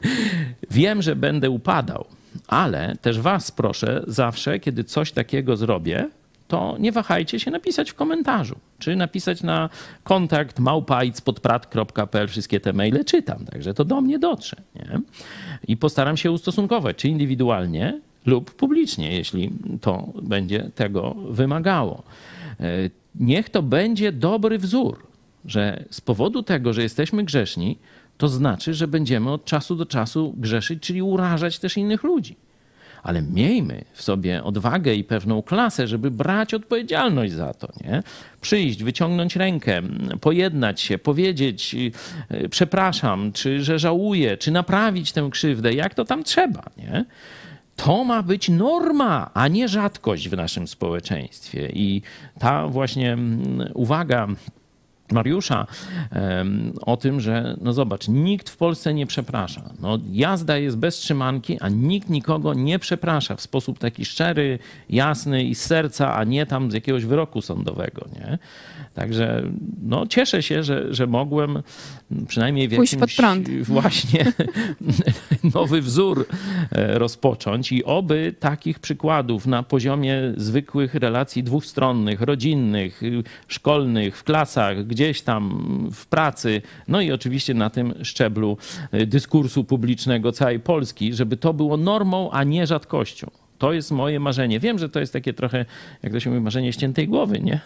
Wiem, że będę upadał, ale też was proszę zawsze, kiedy coś takiego zrobię, to nie wahajcie się napisać w komentarzu, czy napisać na kontakt małpajc.podprat.pl. Wszystkie te maile czytam, także to do mnie dotrze. Nie? I postaram się ustosunkować, czy indywidualnie lub publicznie, jeśli to będzie tego wymagało. E, Niech to będzie dobry wzór, że z powodu tego, że jesteśmy grzeszni, to znaczy, że będziemy od czasu do czasu grzeszyć, czyli urażać też innych ludzi. Ale miejmy w sobie odwagę i pewną klasę, żeby brać odpowiedzialność za to. Nie? Przyjść, wyciągnąć rękę, pojednać się, powiedzieć y, przepraszam, czy że żałuję, czy naprawić tę krzywdę, jak to tam trzeba. Nie? To ma być norma, a nie rzadkość w naszym społeczeństwie. I ta właśnie mm, uwaga Mariusza o tym, że no zobacz, nikt w Polsce nie przeprasza. No, jazda jest bez trzymanki, a nikt nikogo nie przeprasza w sposób taki szczery, jasny i z serca, a nie tam z jakiegoś wyroku sądowego. Nie? Także no, cieszę się, że, że mogłem przynajmniej w Pójść jakimś właśnie nowy wzór e, rozpocząć i oby takich przykładów na poziomie zwykłych relacji dwustronnych, rodzinnych, y, szkolnych, w klasach, gdzieś tam w pracy, no i oczywiście na tym szczeblu y, dyskursu publicznego całej Polski, żeby to było normą, a nie rzadkością. To jest moje marzenie. Wiem, że to jest takie trochę, jak to się mówi, marzenie ściętej głowy, nie?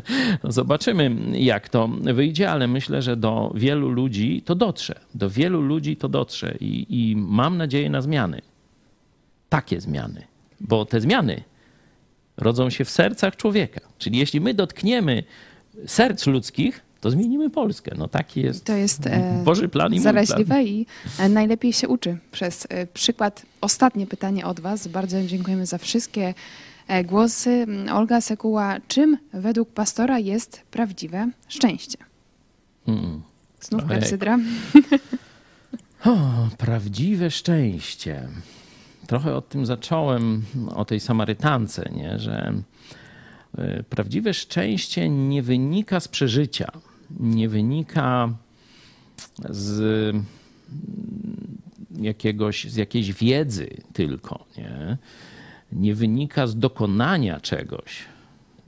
Zobaczymy, jak to wyjdzie, ale myślę, że do wielu ludzi to dotrze. Do wielu ludzi to dotrze i, i mam nadzieję na zmiany. Takie zmiany. Bo te zmiany rodzą się w sercach człowieka. Czyli jeśli my dotkniemy serc ludzkich, to zmienimy Polskę. No taki jest, To jest e, Boży plan i zaraźliwe i e, najlepiej się uczy przez e, przykład. Ostatnie pytanie od Was. Bardzo dziękujemy za wszystkie głosy. Mm, Olga Sekuła, czym według pastora jest prawdziwe szczęście? Hmm. Znów klepsydra. O, prawdziwe szczęście. Trochę o tym zacząłem, o tej Samarytance, nie? że prawdziwe szczęście nie wynika z przeżycia, nie wynika z jakiegoś, z jakiejś wiedzy tylko, nie? nie wynika z dokonania czegoś.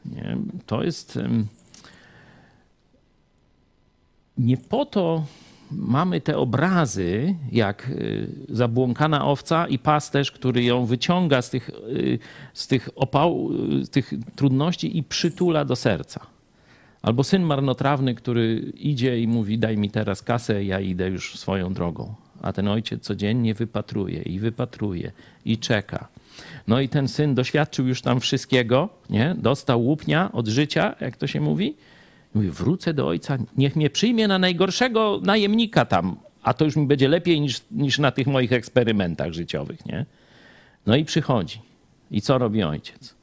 Nie? To jest. nie po to mamy te obrazy, jak y, zabłąkana owca i pasterz, który ją wyciąga z tych, y, z tych opał, y, z tych trudności i przytula do serca. Albo syn marnotrawny, który idzie i mówi: Daj mi teraz kasę, ja idę już swoją drogą. A ten ojciec codziennie wypatruje i wypatruje i czeka. No i ten syn doświadczył już tam wszystkiego, nie? Dostał łupnia od życia, jak to się mówi. Mówi, wrócę do ojca, niech mnie przyjmie na najgorszego najemnika tam, a to już mi będzie lepiej niż, niż na tych moich eksperymentach życiowych, nie? No i przychodzi. I co robi ojciec?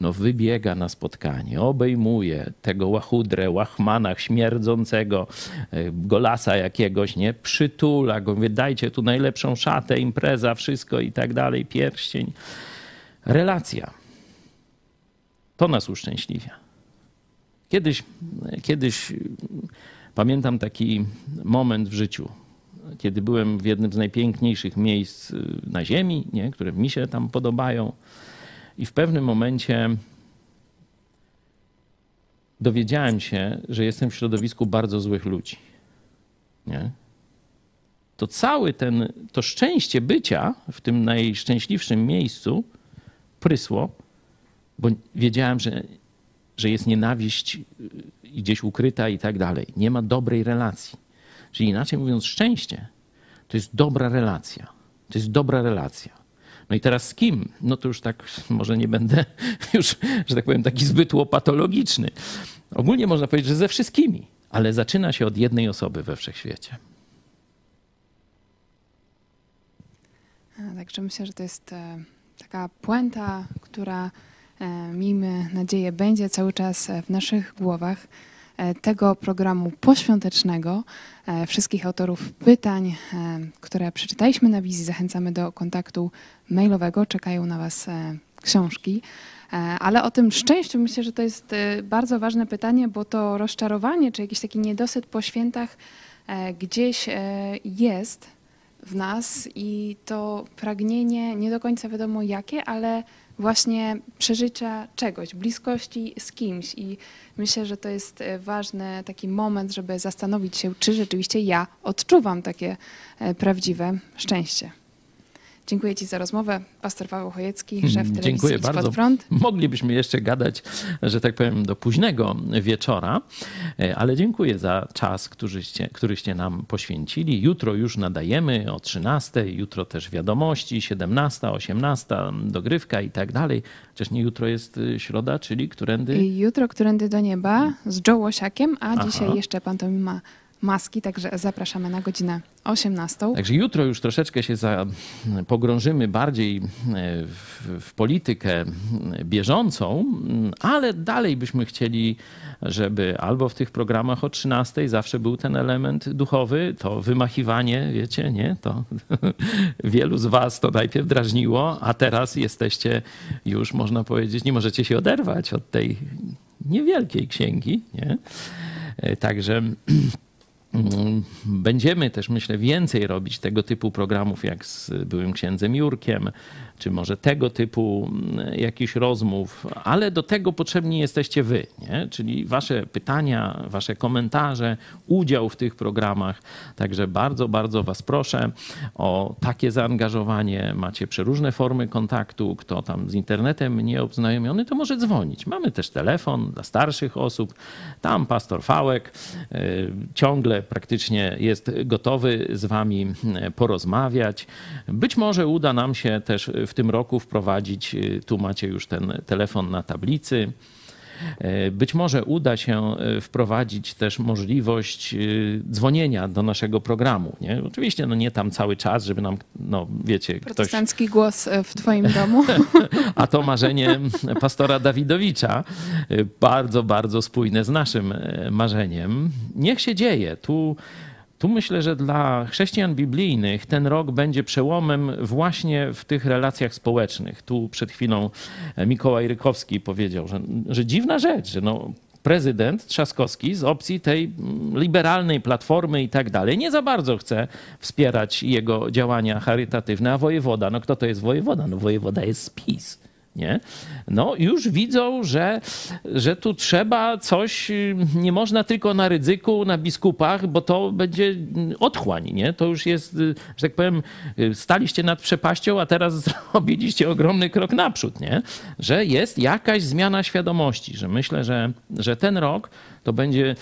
No wybiega na spotkanie, obejmuje tego łachudrę, łachmana śmierdzącego, e, golasa jakiegoś, nie? Przytula go, mówi, dajcie tu najlepszą szatę, impreza, wszystko i tak dalej, pierścień. Relacja. To nas uszczęśliwia. Kiedyś, kiedyś pamiętam taki moment w życiu, kiedy byłem w jednym z najpiękniejszych miejsc na Ziemi, nie, które mi się tam podobają, i w pewnym momencie dowiedziałem się, że jestem w środowisku bardzo złych ludzi. Nie? To cały ten, to szczęście bycia w tym najszczęśliwszym miejscu prysło, bo wiedziałem, że że jest nienawiść y, gdzieś ukryta i tak dalej. Nie ma dobrej relacji. Czyli inaczej mówiąc, szczęście to jest dobra relacja. To jest dobra relacja. No i teraz z kim? No to już tak, może nie będę już, że tak powiem, taki zbyt łopatologiczny. Ogólnie można powiedzieć, że ze wszystkimi, ale zaczyna się od jednej osoby we wszechświecie. Także myślę, że to jest e, taka puenta, która e, miejmy nadzieję będzie cały czas e, w naszych głowach tego programu poświątecznego. E, Wszystkich autorów pytań, e, które przeczytaliśmy na wizji, zachęcamy do kontaktu mailowego. Czekają na Was e, książki. E, Ale o tym szczęściu myślę, że to jest e, bardzo ważne pytanie, bo to rozczarowanie czy jakiś taki niedosyt po świętach e, gdzieś e, jest w nas i to pragnienie nie do końca wiadomo jakie, ale właśnie przeżycia czegoś, bliskości z kimś i myślę, że to jest e, ważny taki moment, żeby zastanowić się, czy rzeczywiście ja odczuwam takie e, prawdziwe szczęście. Dziękuję Ci za rozmowę. Pastor Paweł Chojecki, szef telewizji Dziękuję Idź bardzo. Moglibyśmy jeszcze gadać, że tak powiem, do późnego wieczora, ale dziękuję za czas, któryście, któryście nam poświęcili. Jutro już nadajemy o 13, jutro też wiadomości, 17, 18, dogrywka i tak dalej. Chociaż nie jutro jest y, środa, czyli którędy... Jutro Którędy do nieba z Joe Łosiakiem, a Aha. dzisiaj jeszcze pantomima maski, także zapraszamy na godzinę 18. Także jutro już troszeczkę się za, pogrążymy bardziej e, w, w politykę bieżącą, ale dalej byśmy chcieli, żeby albo w tych programach o 13 zawsze był ten element duchowy, to wymachiwanie, wiecie, nie? To wielu z was to najpierw drażniło, a teraz jesteście już, można powiedzieć, nie możecie się oderwać od tej niewielkiej księgi, nie? E, także będziemy też, myślę, więcej robić tego typu programów, jak z byłym księdzem Jurkiem, czy może tego typu mm, jakichś rozmów, ale do tego potrzebni jesteście wy, nie? czyli wasze pytania, wasze komentarze, udział w tych programach. Także bardzo, bardzo was proszę o takie zaangażowanie. Macie przeróżne formy kontaktu. Kto tam z internetem nie obznajomiony, to może dzwonić. Mamy też telefon dla starszych osób. Tam pastor Fałek y, ciągle praktycznie jest gotowy z wami y, porozmawiać. Być może uda nam się też w tym roku wprowadzić, y, tu macie już ten telefon na tablicy. Y, być może uda się y, wprowadzić też możliwość dzwonienia do naszego programu. Nie? Oczywiście no nie tam cały czas, żeby nam, no wiecie, Protestancki ktoś... głos w twoim domu. A to marzenie pastora Dawidowicza, bardzo, bardzo spójne z naszym marzeniem. Niech się dzieje. Tu tu myślę, że dla chrześcijan biblijnych ten rok będzie przełomem właśnie w tych relacjach społecznych. Tu przed chwilą Mikołaj Rykowski powiedział, że, że dziwna rzecz, że no, prezydent Trzaskowski z opcji tej liberalnej platformy i tak dalej nie za bardzo chce wspierać jego działania charytatywne, a wojewoda, no kto to jest wojewoda? No wojewoda jest spis nie? No już widzą, że, że tu trzeba coś, nie można tylko na ryzyku, na biskupach, bo to będzie otchłań, nie? To już jest, że tak powiem, staliście nad przepaścią, a teraz zrobiliście ogromny krok naprzód, nie? Że jest jakaś zmiana świadomości, że myślę, że, że ten rok to będzie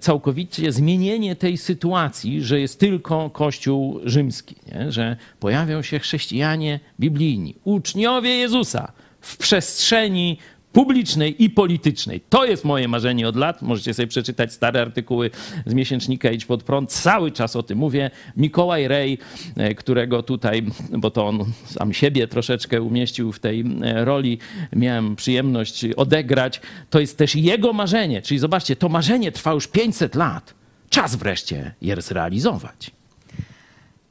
całkowicie zmienienie tej sytuacji, że jest tylko Kościół rzymski, nie? że pojawią się chrześcijanie biblijni, uczniowie Jezusa, w przestrzeni publicznej i politycznej. To jest moje marzenie od lat. Możecie sobie przeczytać stare artykuły z miesięcznika Idź Pod Prąd. Cały czas o tym mówię. Mikołaj Rej, e, którego tutaj, bo to on sam siebie troszeczkę umieścił w tej e, roli, miałem przyjemność odegrać. To jest też jego marzenie. Czyli zobaczcie, to marzenie trwa już 500 lat. Czas wreszcie je zrealizować.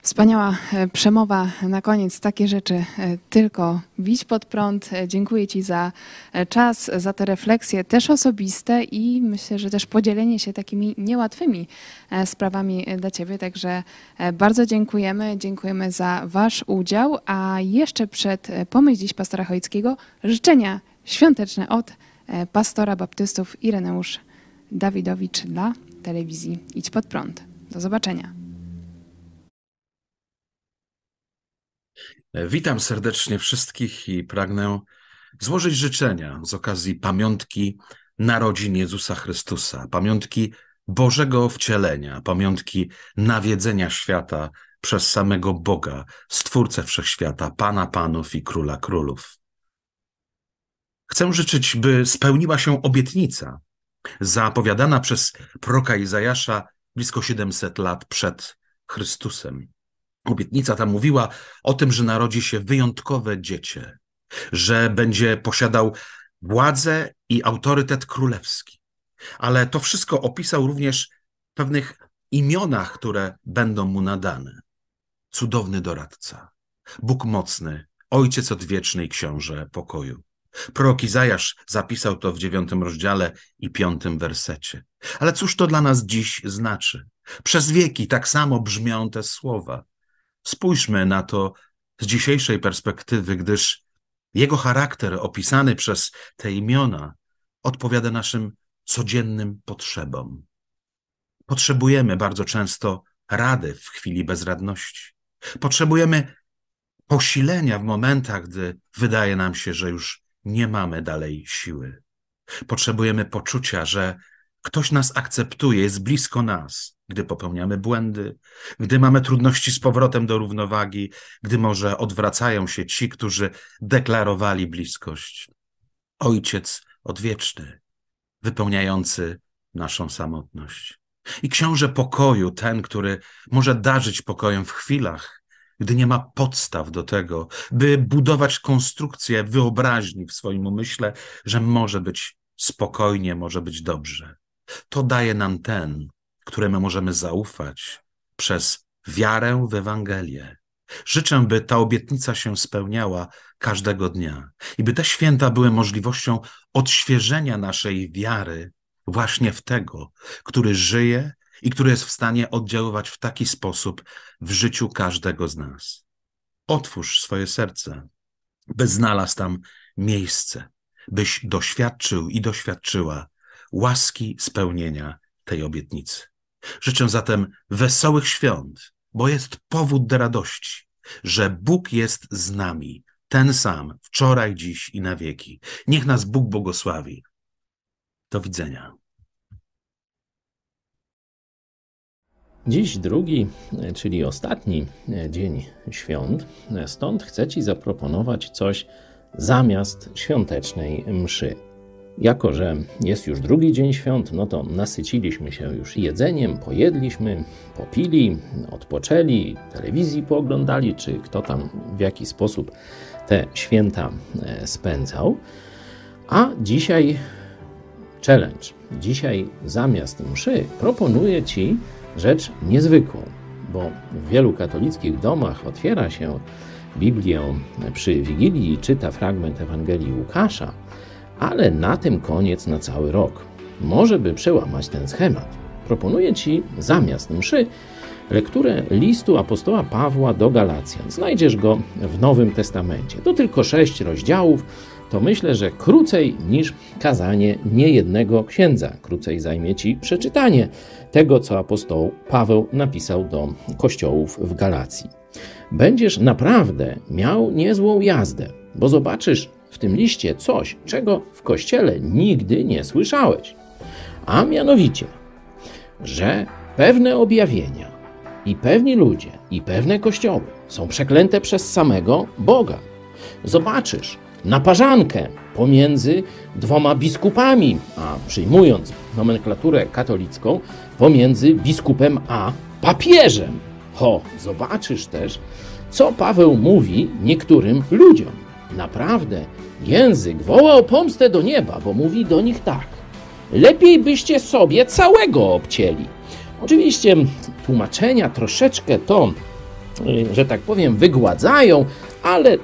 Wspaniała e, przemowa na koniec. Takie rzeczy e, tylko wić pod prąd. E, dziękuję Ci za czas, za te refleksje też osobiste i myślę, że też podzielenie się takimi niełatwymi sprawami dla Ciebie. Także bardzo dziękujemy. Dziękujemy za Wasz udział. A jeszcze przed Pomyśl Dziś Pastora Chojeckiego życzenia świąteczne od pastora baptystów Ireneusz Dawidowicz dla telewizji Idź Pod Prąd. Do zobaczenia. Witam serdecznie wszystkich i pragnę złożyć życzenia z okazji pamiątki narodzin Jezusa Chrystusa, pamiątki Bożego wcielenia, pamiątki nawiedzenia świata przez samego Boga, Stwórcę Wszechświata, Pana Panów i Króla Królów. Chcę życzyć, by spełniła się obietnica zapowiadana przez proka Izajasza blisko 700 lat przed Chrystusem. Obietnica ta mówiła o tym, że narodzi się wyjątkowe dziecię, że będzie posiadał władzę i autorytet królewski. Ale to wszystko opisał również w pewnych imionach, które będą mu nadane. Cudowny doradca, Bóg mocny, Ojciec odwieczny i Książę pokoju. Prorok Izajasz zapisał to w dziewiątym rozdziale i piątym wersecie. Ale cóż to dla nas dziś znaczy? Przez wieki tak samo brzmią te słowa. Spójrzmy na to z dzisiejszej perspektywy, gdyż jego charakter opisany przez te imiona odpowiada naszym codziennym potrzebom. Potrzebujemy bardzo często rady w chwili bezradności. Potrzebujemy posilenia w momentach, gdy wydaje nam się, że już nie mamy dalej siły. Potrzebujemy poczucia, że ktoś nas akceptuje, jest blisko nas, gdy popełniamy błędy, gdy mamy trudności z powrotem do równowagi, gdy może odwracają się ci, którzy deklarowali bliskość. Ojciec odwieczny, wypełniający naszą samotność. I książę pokoju, ten, który może darzyć pokojem w chwilach, gdy nie ma podstaw do tego, by budować konstrukcję wyobraźni w swoim umyśle, że może być spokojnie, może być dobrze. To daje nam ten, któremu możemy zaufać przez wiarę w Ewangelię. Życzę, by ta obietnica się spełniała każdego dnia i by te święta były możliwością odświeżenia naszej wiary właśnie w tego, który żyje i który jest w stanie oddziaływać w taki sposób w życiu każdego z nas. Otwórz swoje serce, by znalazł tam miejsce, byś doświadczył i doświadczyła łaski spełnienia tej obietnicy. Życzę zatem wesołych świąt, bo jest powód do radości, że Bóg jest z nami, ten sam, wczoraj, dziś i na wieki. Niech nas Bóg błogosławi. Do widzenia. Dziś drugi, czyli ostatni dzień świąt, stąd chcę Ci zaproponować coś zamiast świątecznej mszy. Jako, że jest już drugi dzień świąt, no to nasyciliśmy się już jedzeniem, pojedliśmy, popili, odpoczęli, telewizji pooglądali, czy kto tam w jaki sposób te święta e, spędzał. A dzisiaj challenge. Dzisiaj zamiast mszy proponuję Ci rzecz niezwykłą, bo w wielu katolickich domach otwiera się Biblię przy Wigilii i czyta fragment Ewangelii Łukasza, ale na tym koniec na cały rok. Może by przełamać ten schemat. Proponuję Ci zamiast mszy lekturę listu apostoła Pawła do Galacjan. Znajdziesz go w Nowym Testamencie. To tylko sześć rozdziałów, to myślę, że krócej niż kazanie niejednego księdza. Krócej zajmie Ci przeczytanie tego, co apostoł Paweł napisał do kościołów w Galacji. Będziesz naprawdę miał niezłą jazdę, bo zobaczysz w tym liście coś, czego w kościele nigdy nie słyszałeś. A mianowicie, że pewne objawienia i pewni ludzie i pewne kościoły są przeklęte przez samego Boga. Zobaczysz naparzankę pomiędzy dwoma biskupami, a przyjmując nomenklaturę katolicką, pomiędzy biskupem a papieżem. Ho, zobaczysz też, co Paweł mówi niektórym ludziom. Naprawdę, język woła o pomstę do nieba, bo mówi do nich tak. Lepiej byście sobie całego obcięli. Oczywiście tłumaczenia troszeczkę to, y, że tak powiem, wygładzają, ale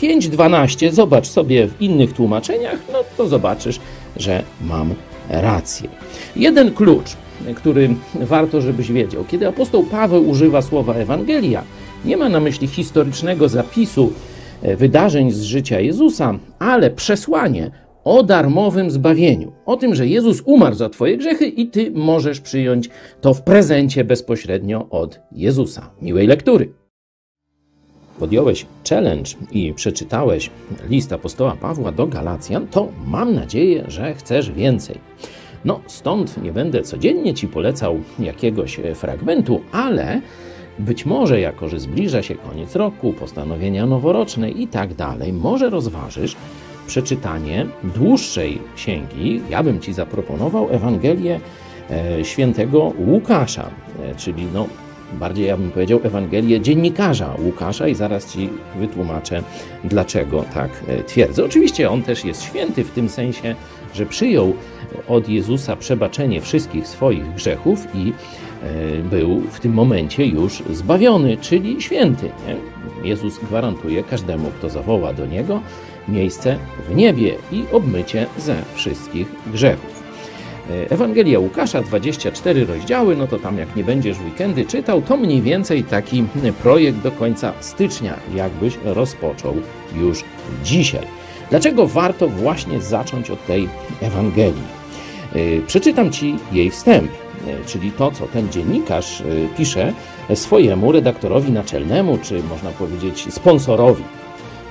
5.12 zobacz sobie w innych tłumaczeniach, no to zobaczysz, że mam rację. Jeden klucz, który warto, żebyś wiedział. Kiedy apostoł Paweł używa słowa Ewangelia, nie ma na myśli historycznego zapisu wydarzeń z życia Jezusa, ale przesłanie o darmowym zbawieniu, o tym, że Jezus umarł za Twoje grzechy i Ty możesz przyjąć to w prezencie bezpośrednio od Jezusa. Miłej lektury. Podjąłeś challenge i przeczytałeś list apostoła Pawła do Galacjan, to mam nadzieję, że chcesz więcej. No, stąd nie będę codziennie Ci polecał jakiegoś fragmentu, ale być może, jako że zbliża się koniec roku, postanowienia noworoczne i tak dalej, może rozważysz przeczytanie dłuższej księgi. Ja bym Ci zaproponował Ewangelię e, świętego Łukasza, e, czyli no, bardziej ja bym powiedział Ewangelię dziennikarza Łukasza i zaraz Ci wytłumaczę, dlaczego tak e, twierdzę. Oczywiście on też jest święty w tym sensie, że przyjął od Jezusa przebaczenie wszystkich swoich grzechów i był w tym momencie już zbawiony, czyli święty. Nie? Jezus gwarantuje każdemu, kto zawoła do Niego, miejsce w niebie i obmycie ze wszystkich grzechów. E, Ewangelia Łukasza, 24 rozdziały, no to tam jak nie będziesz weekendy czytał, to mniej więcej taki projekt do końca stycznia, jakbyś rozpoczął już dzisiaj. Dlaczego warto właśnie zacząć od tej Ewangelii? E, przeczytam Ci jej wstęp, e, czyli to, co ten dziennikarz pisze swojemu redaktorowi naczelnemu, czy można powiedzieć sponsorowi.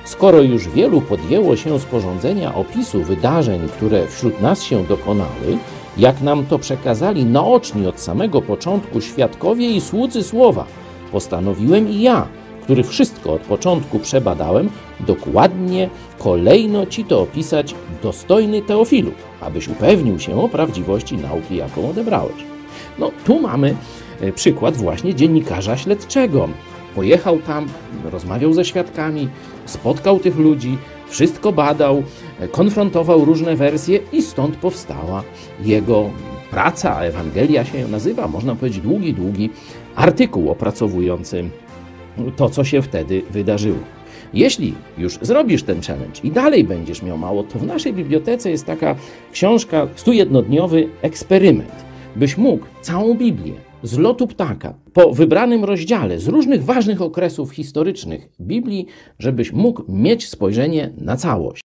Skoro już wielu podjęło się sporządzenia opisu wydarzeń, które wśród nas się dokonały, jak nam to przekazali naoczni od samego początku świadkowie i słudzy słowa, postanowiłem i ja, który wszystko od początku przebadałem, dokładnie, kolejno Ci to opisać, dostojny Teofilu, abyś upewnił się o prawdziwości nauki, jaką odebrałeś. No tu mamy e, przykład właśnie dziennikarza śledczego. Pojechał tam, rozmawiał ze świadkami, spotkał tych ludzi, wszystko badał, e, konfrontował różne wersje i stąd powstała jego praca, Ewangelia się nazywa, można powiedzieć długi, długi artykuł opracowujący to, co się wtedy wydarzyło. Jeśli już zrobisz ten challenge i dalej będziesz miał mało, to w naszej bibliotece jest taka książka 101-dniowy eksperyment, byś mógł całą Biblię z lotu ptaka po wybranym rozdziale z różnych ważnych okresów historycznych Biblii, żebyś mógł mieć spojrzenie na całość.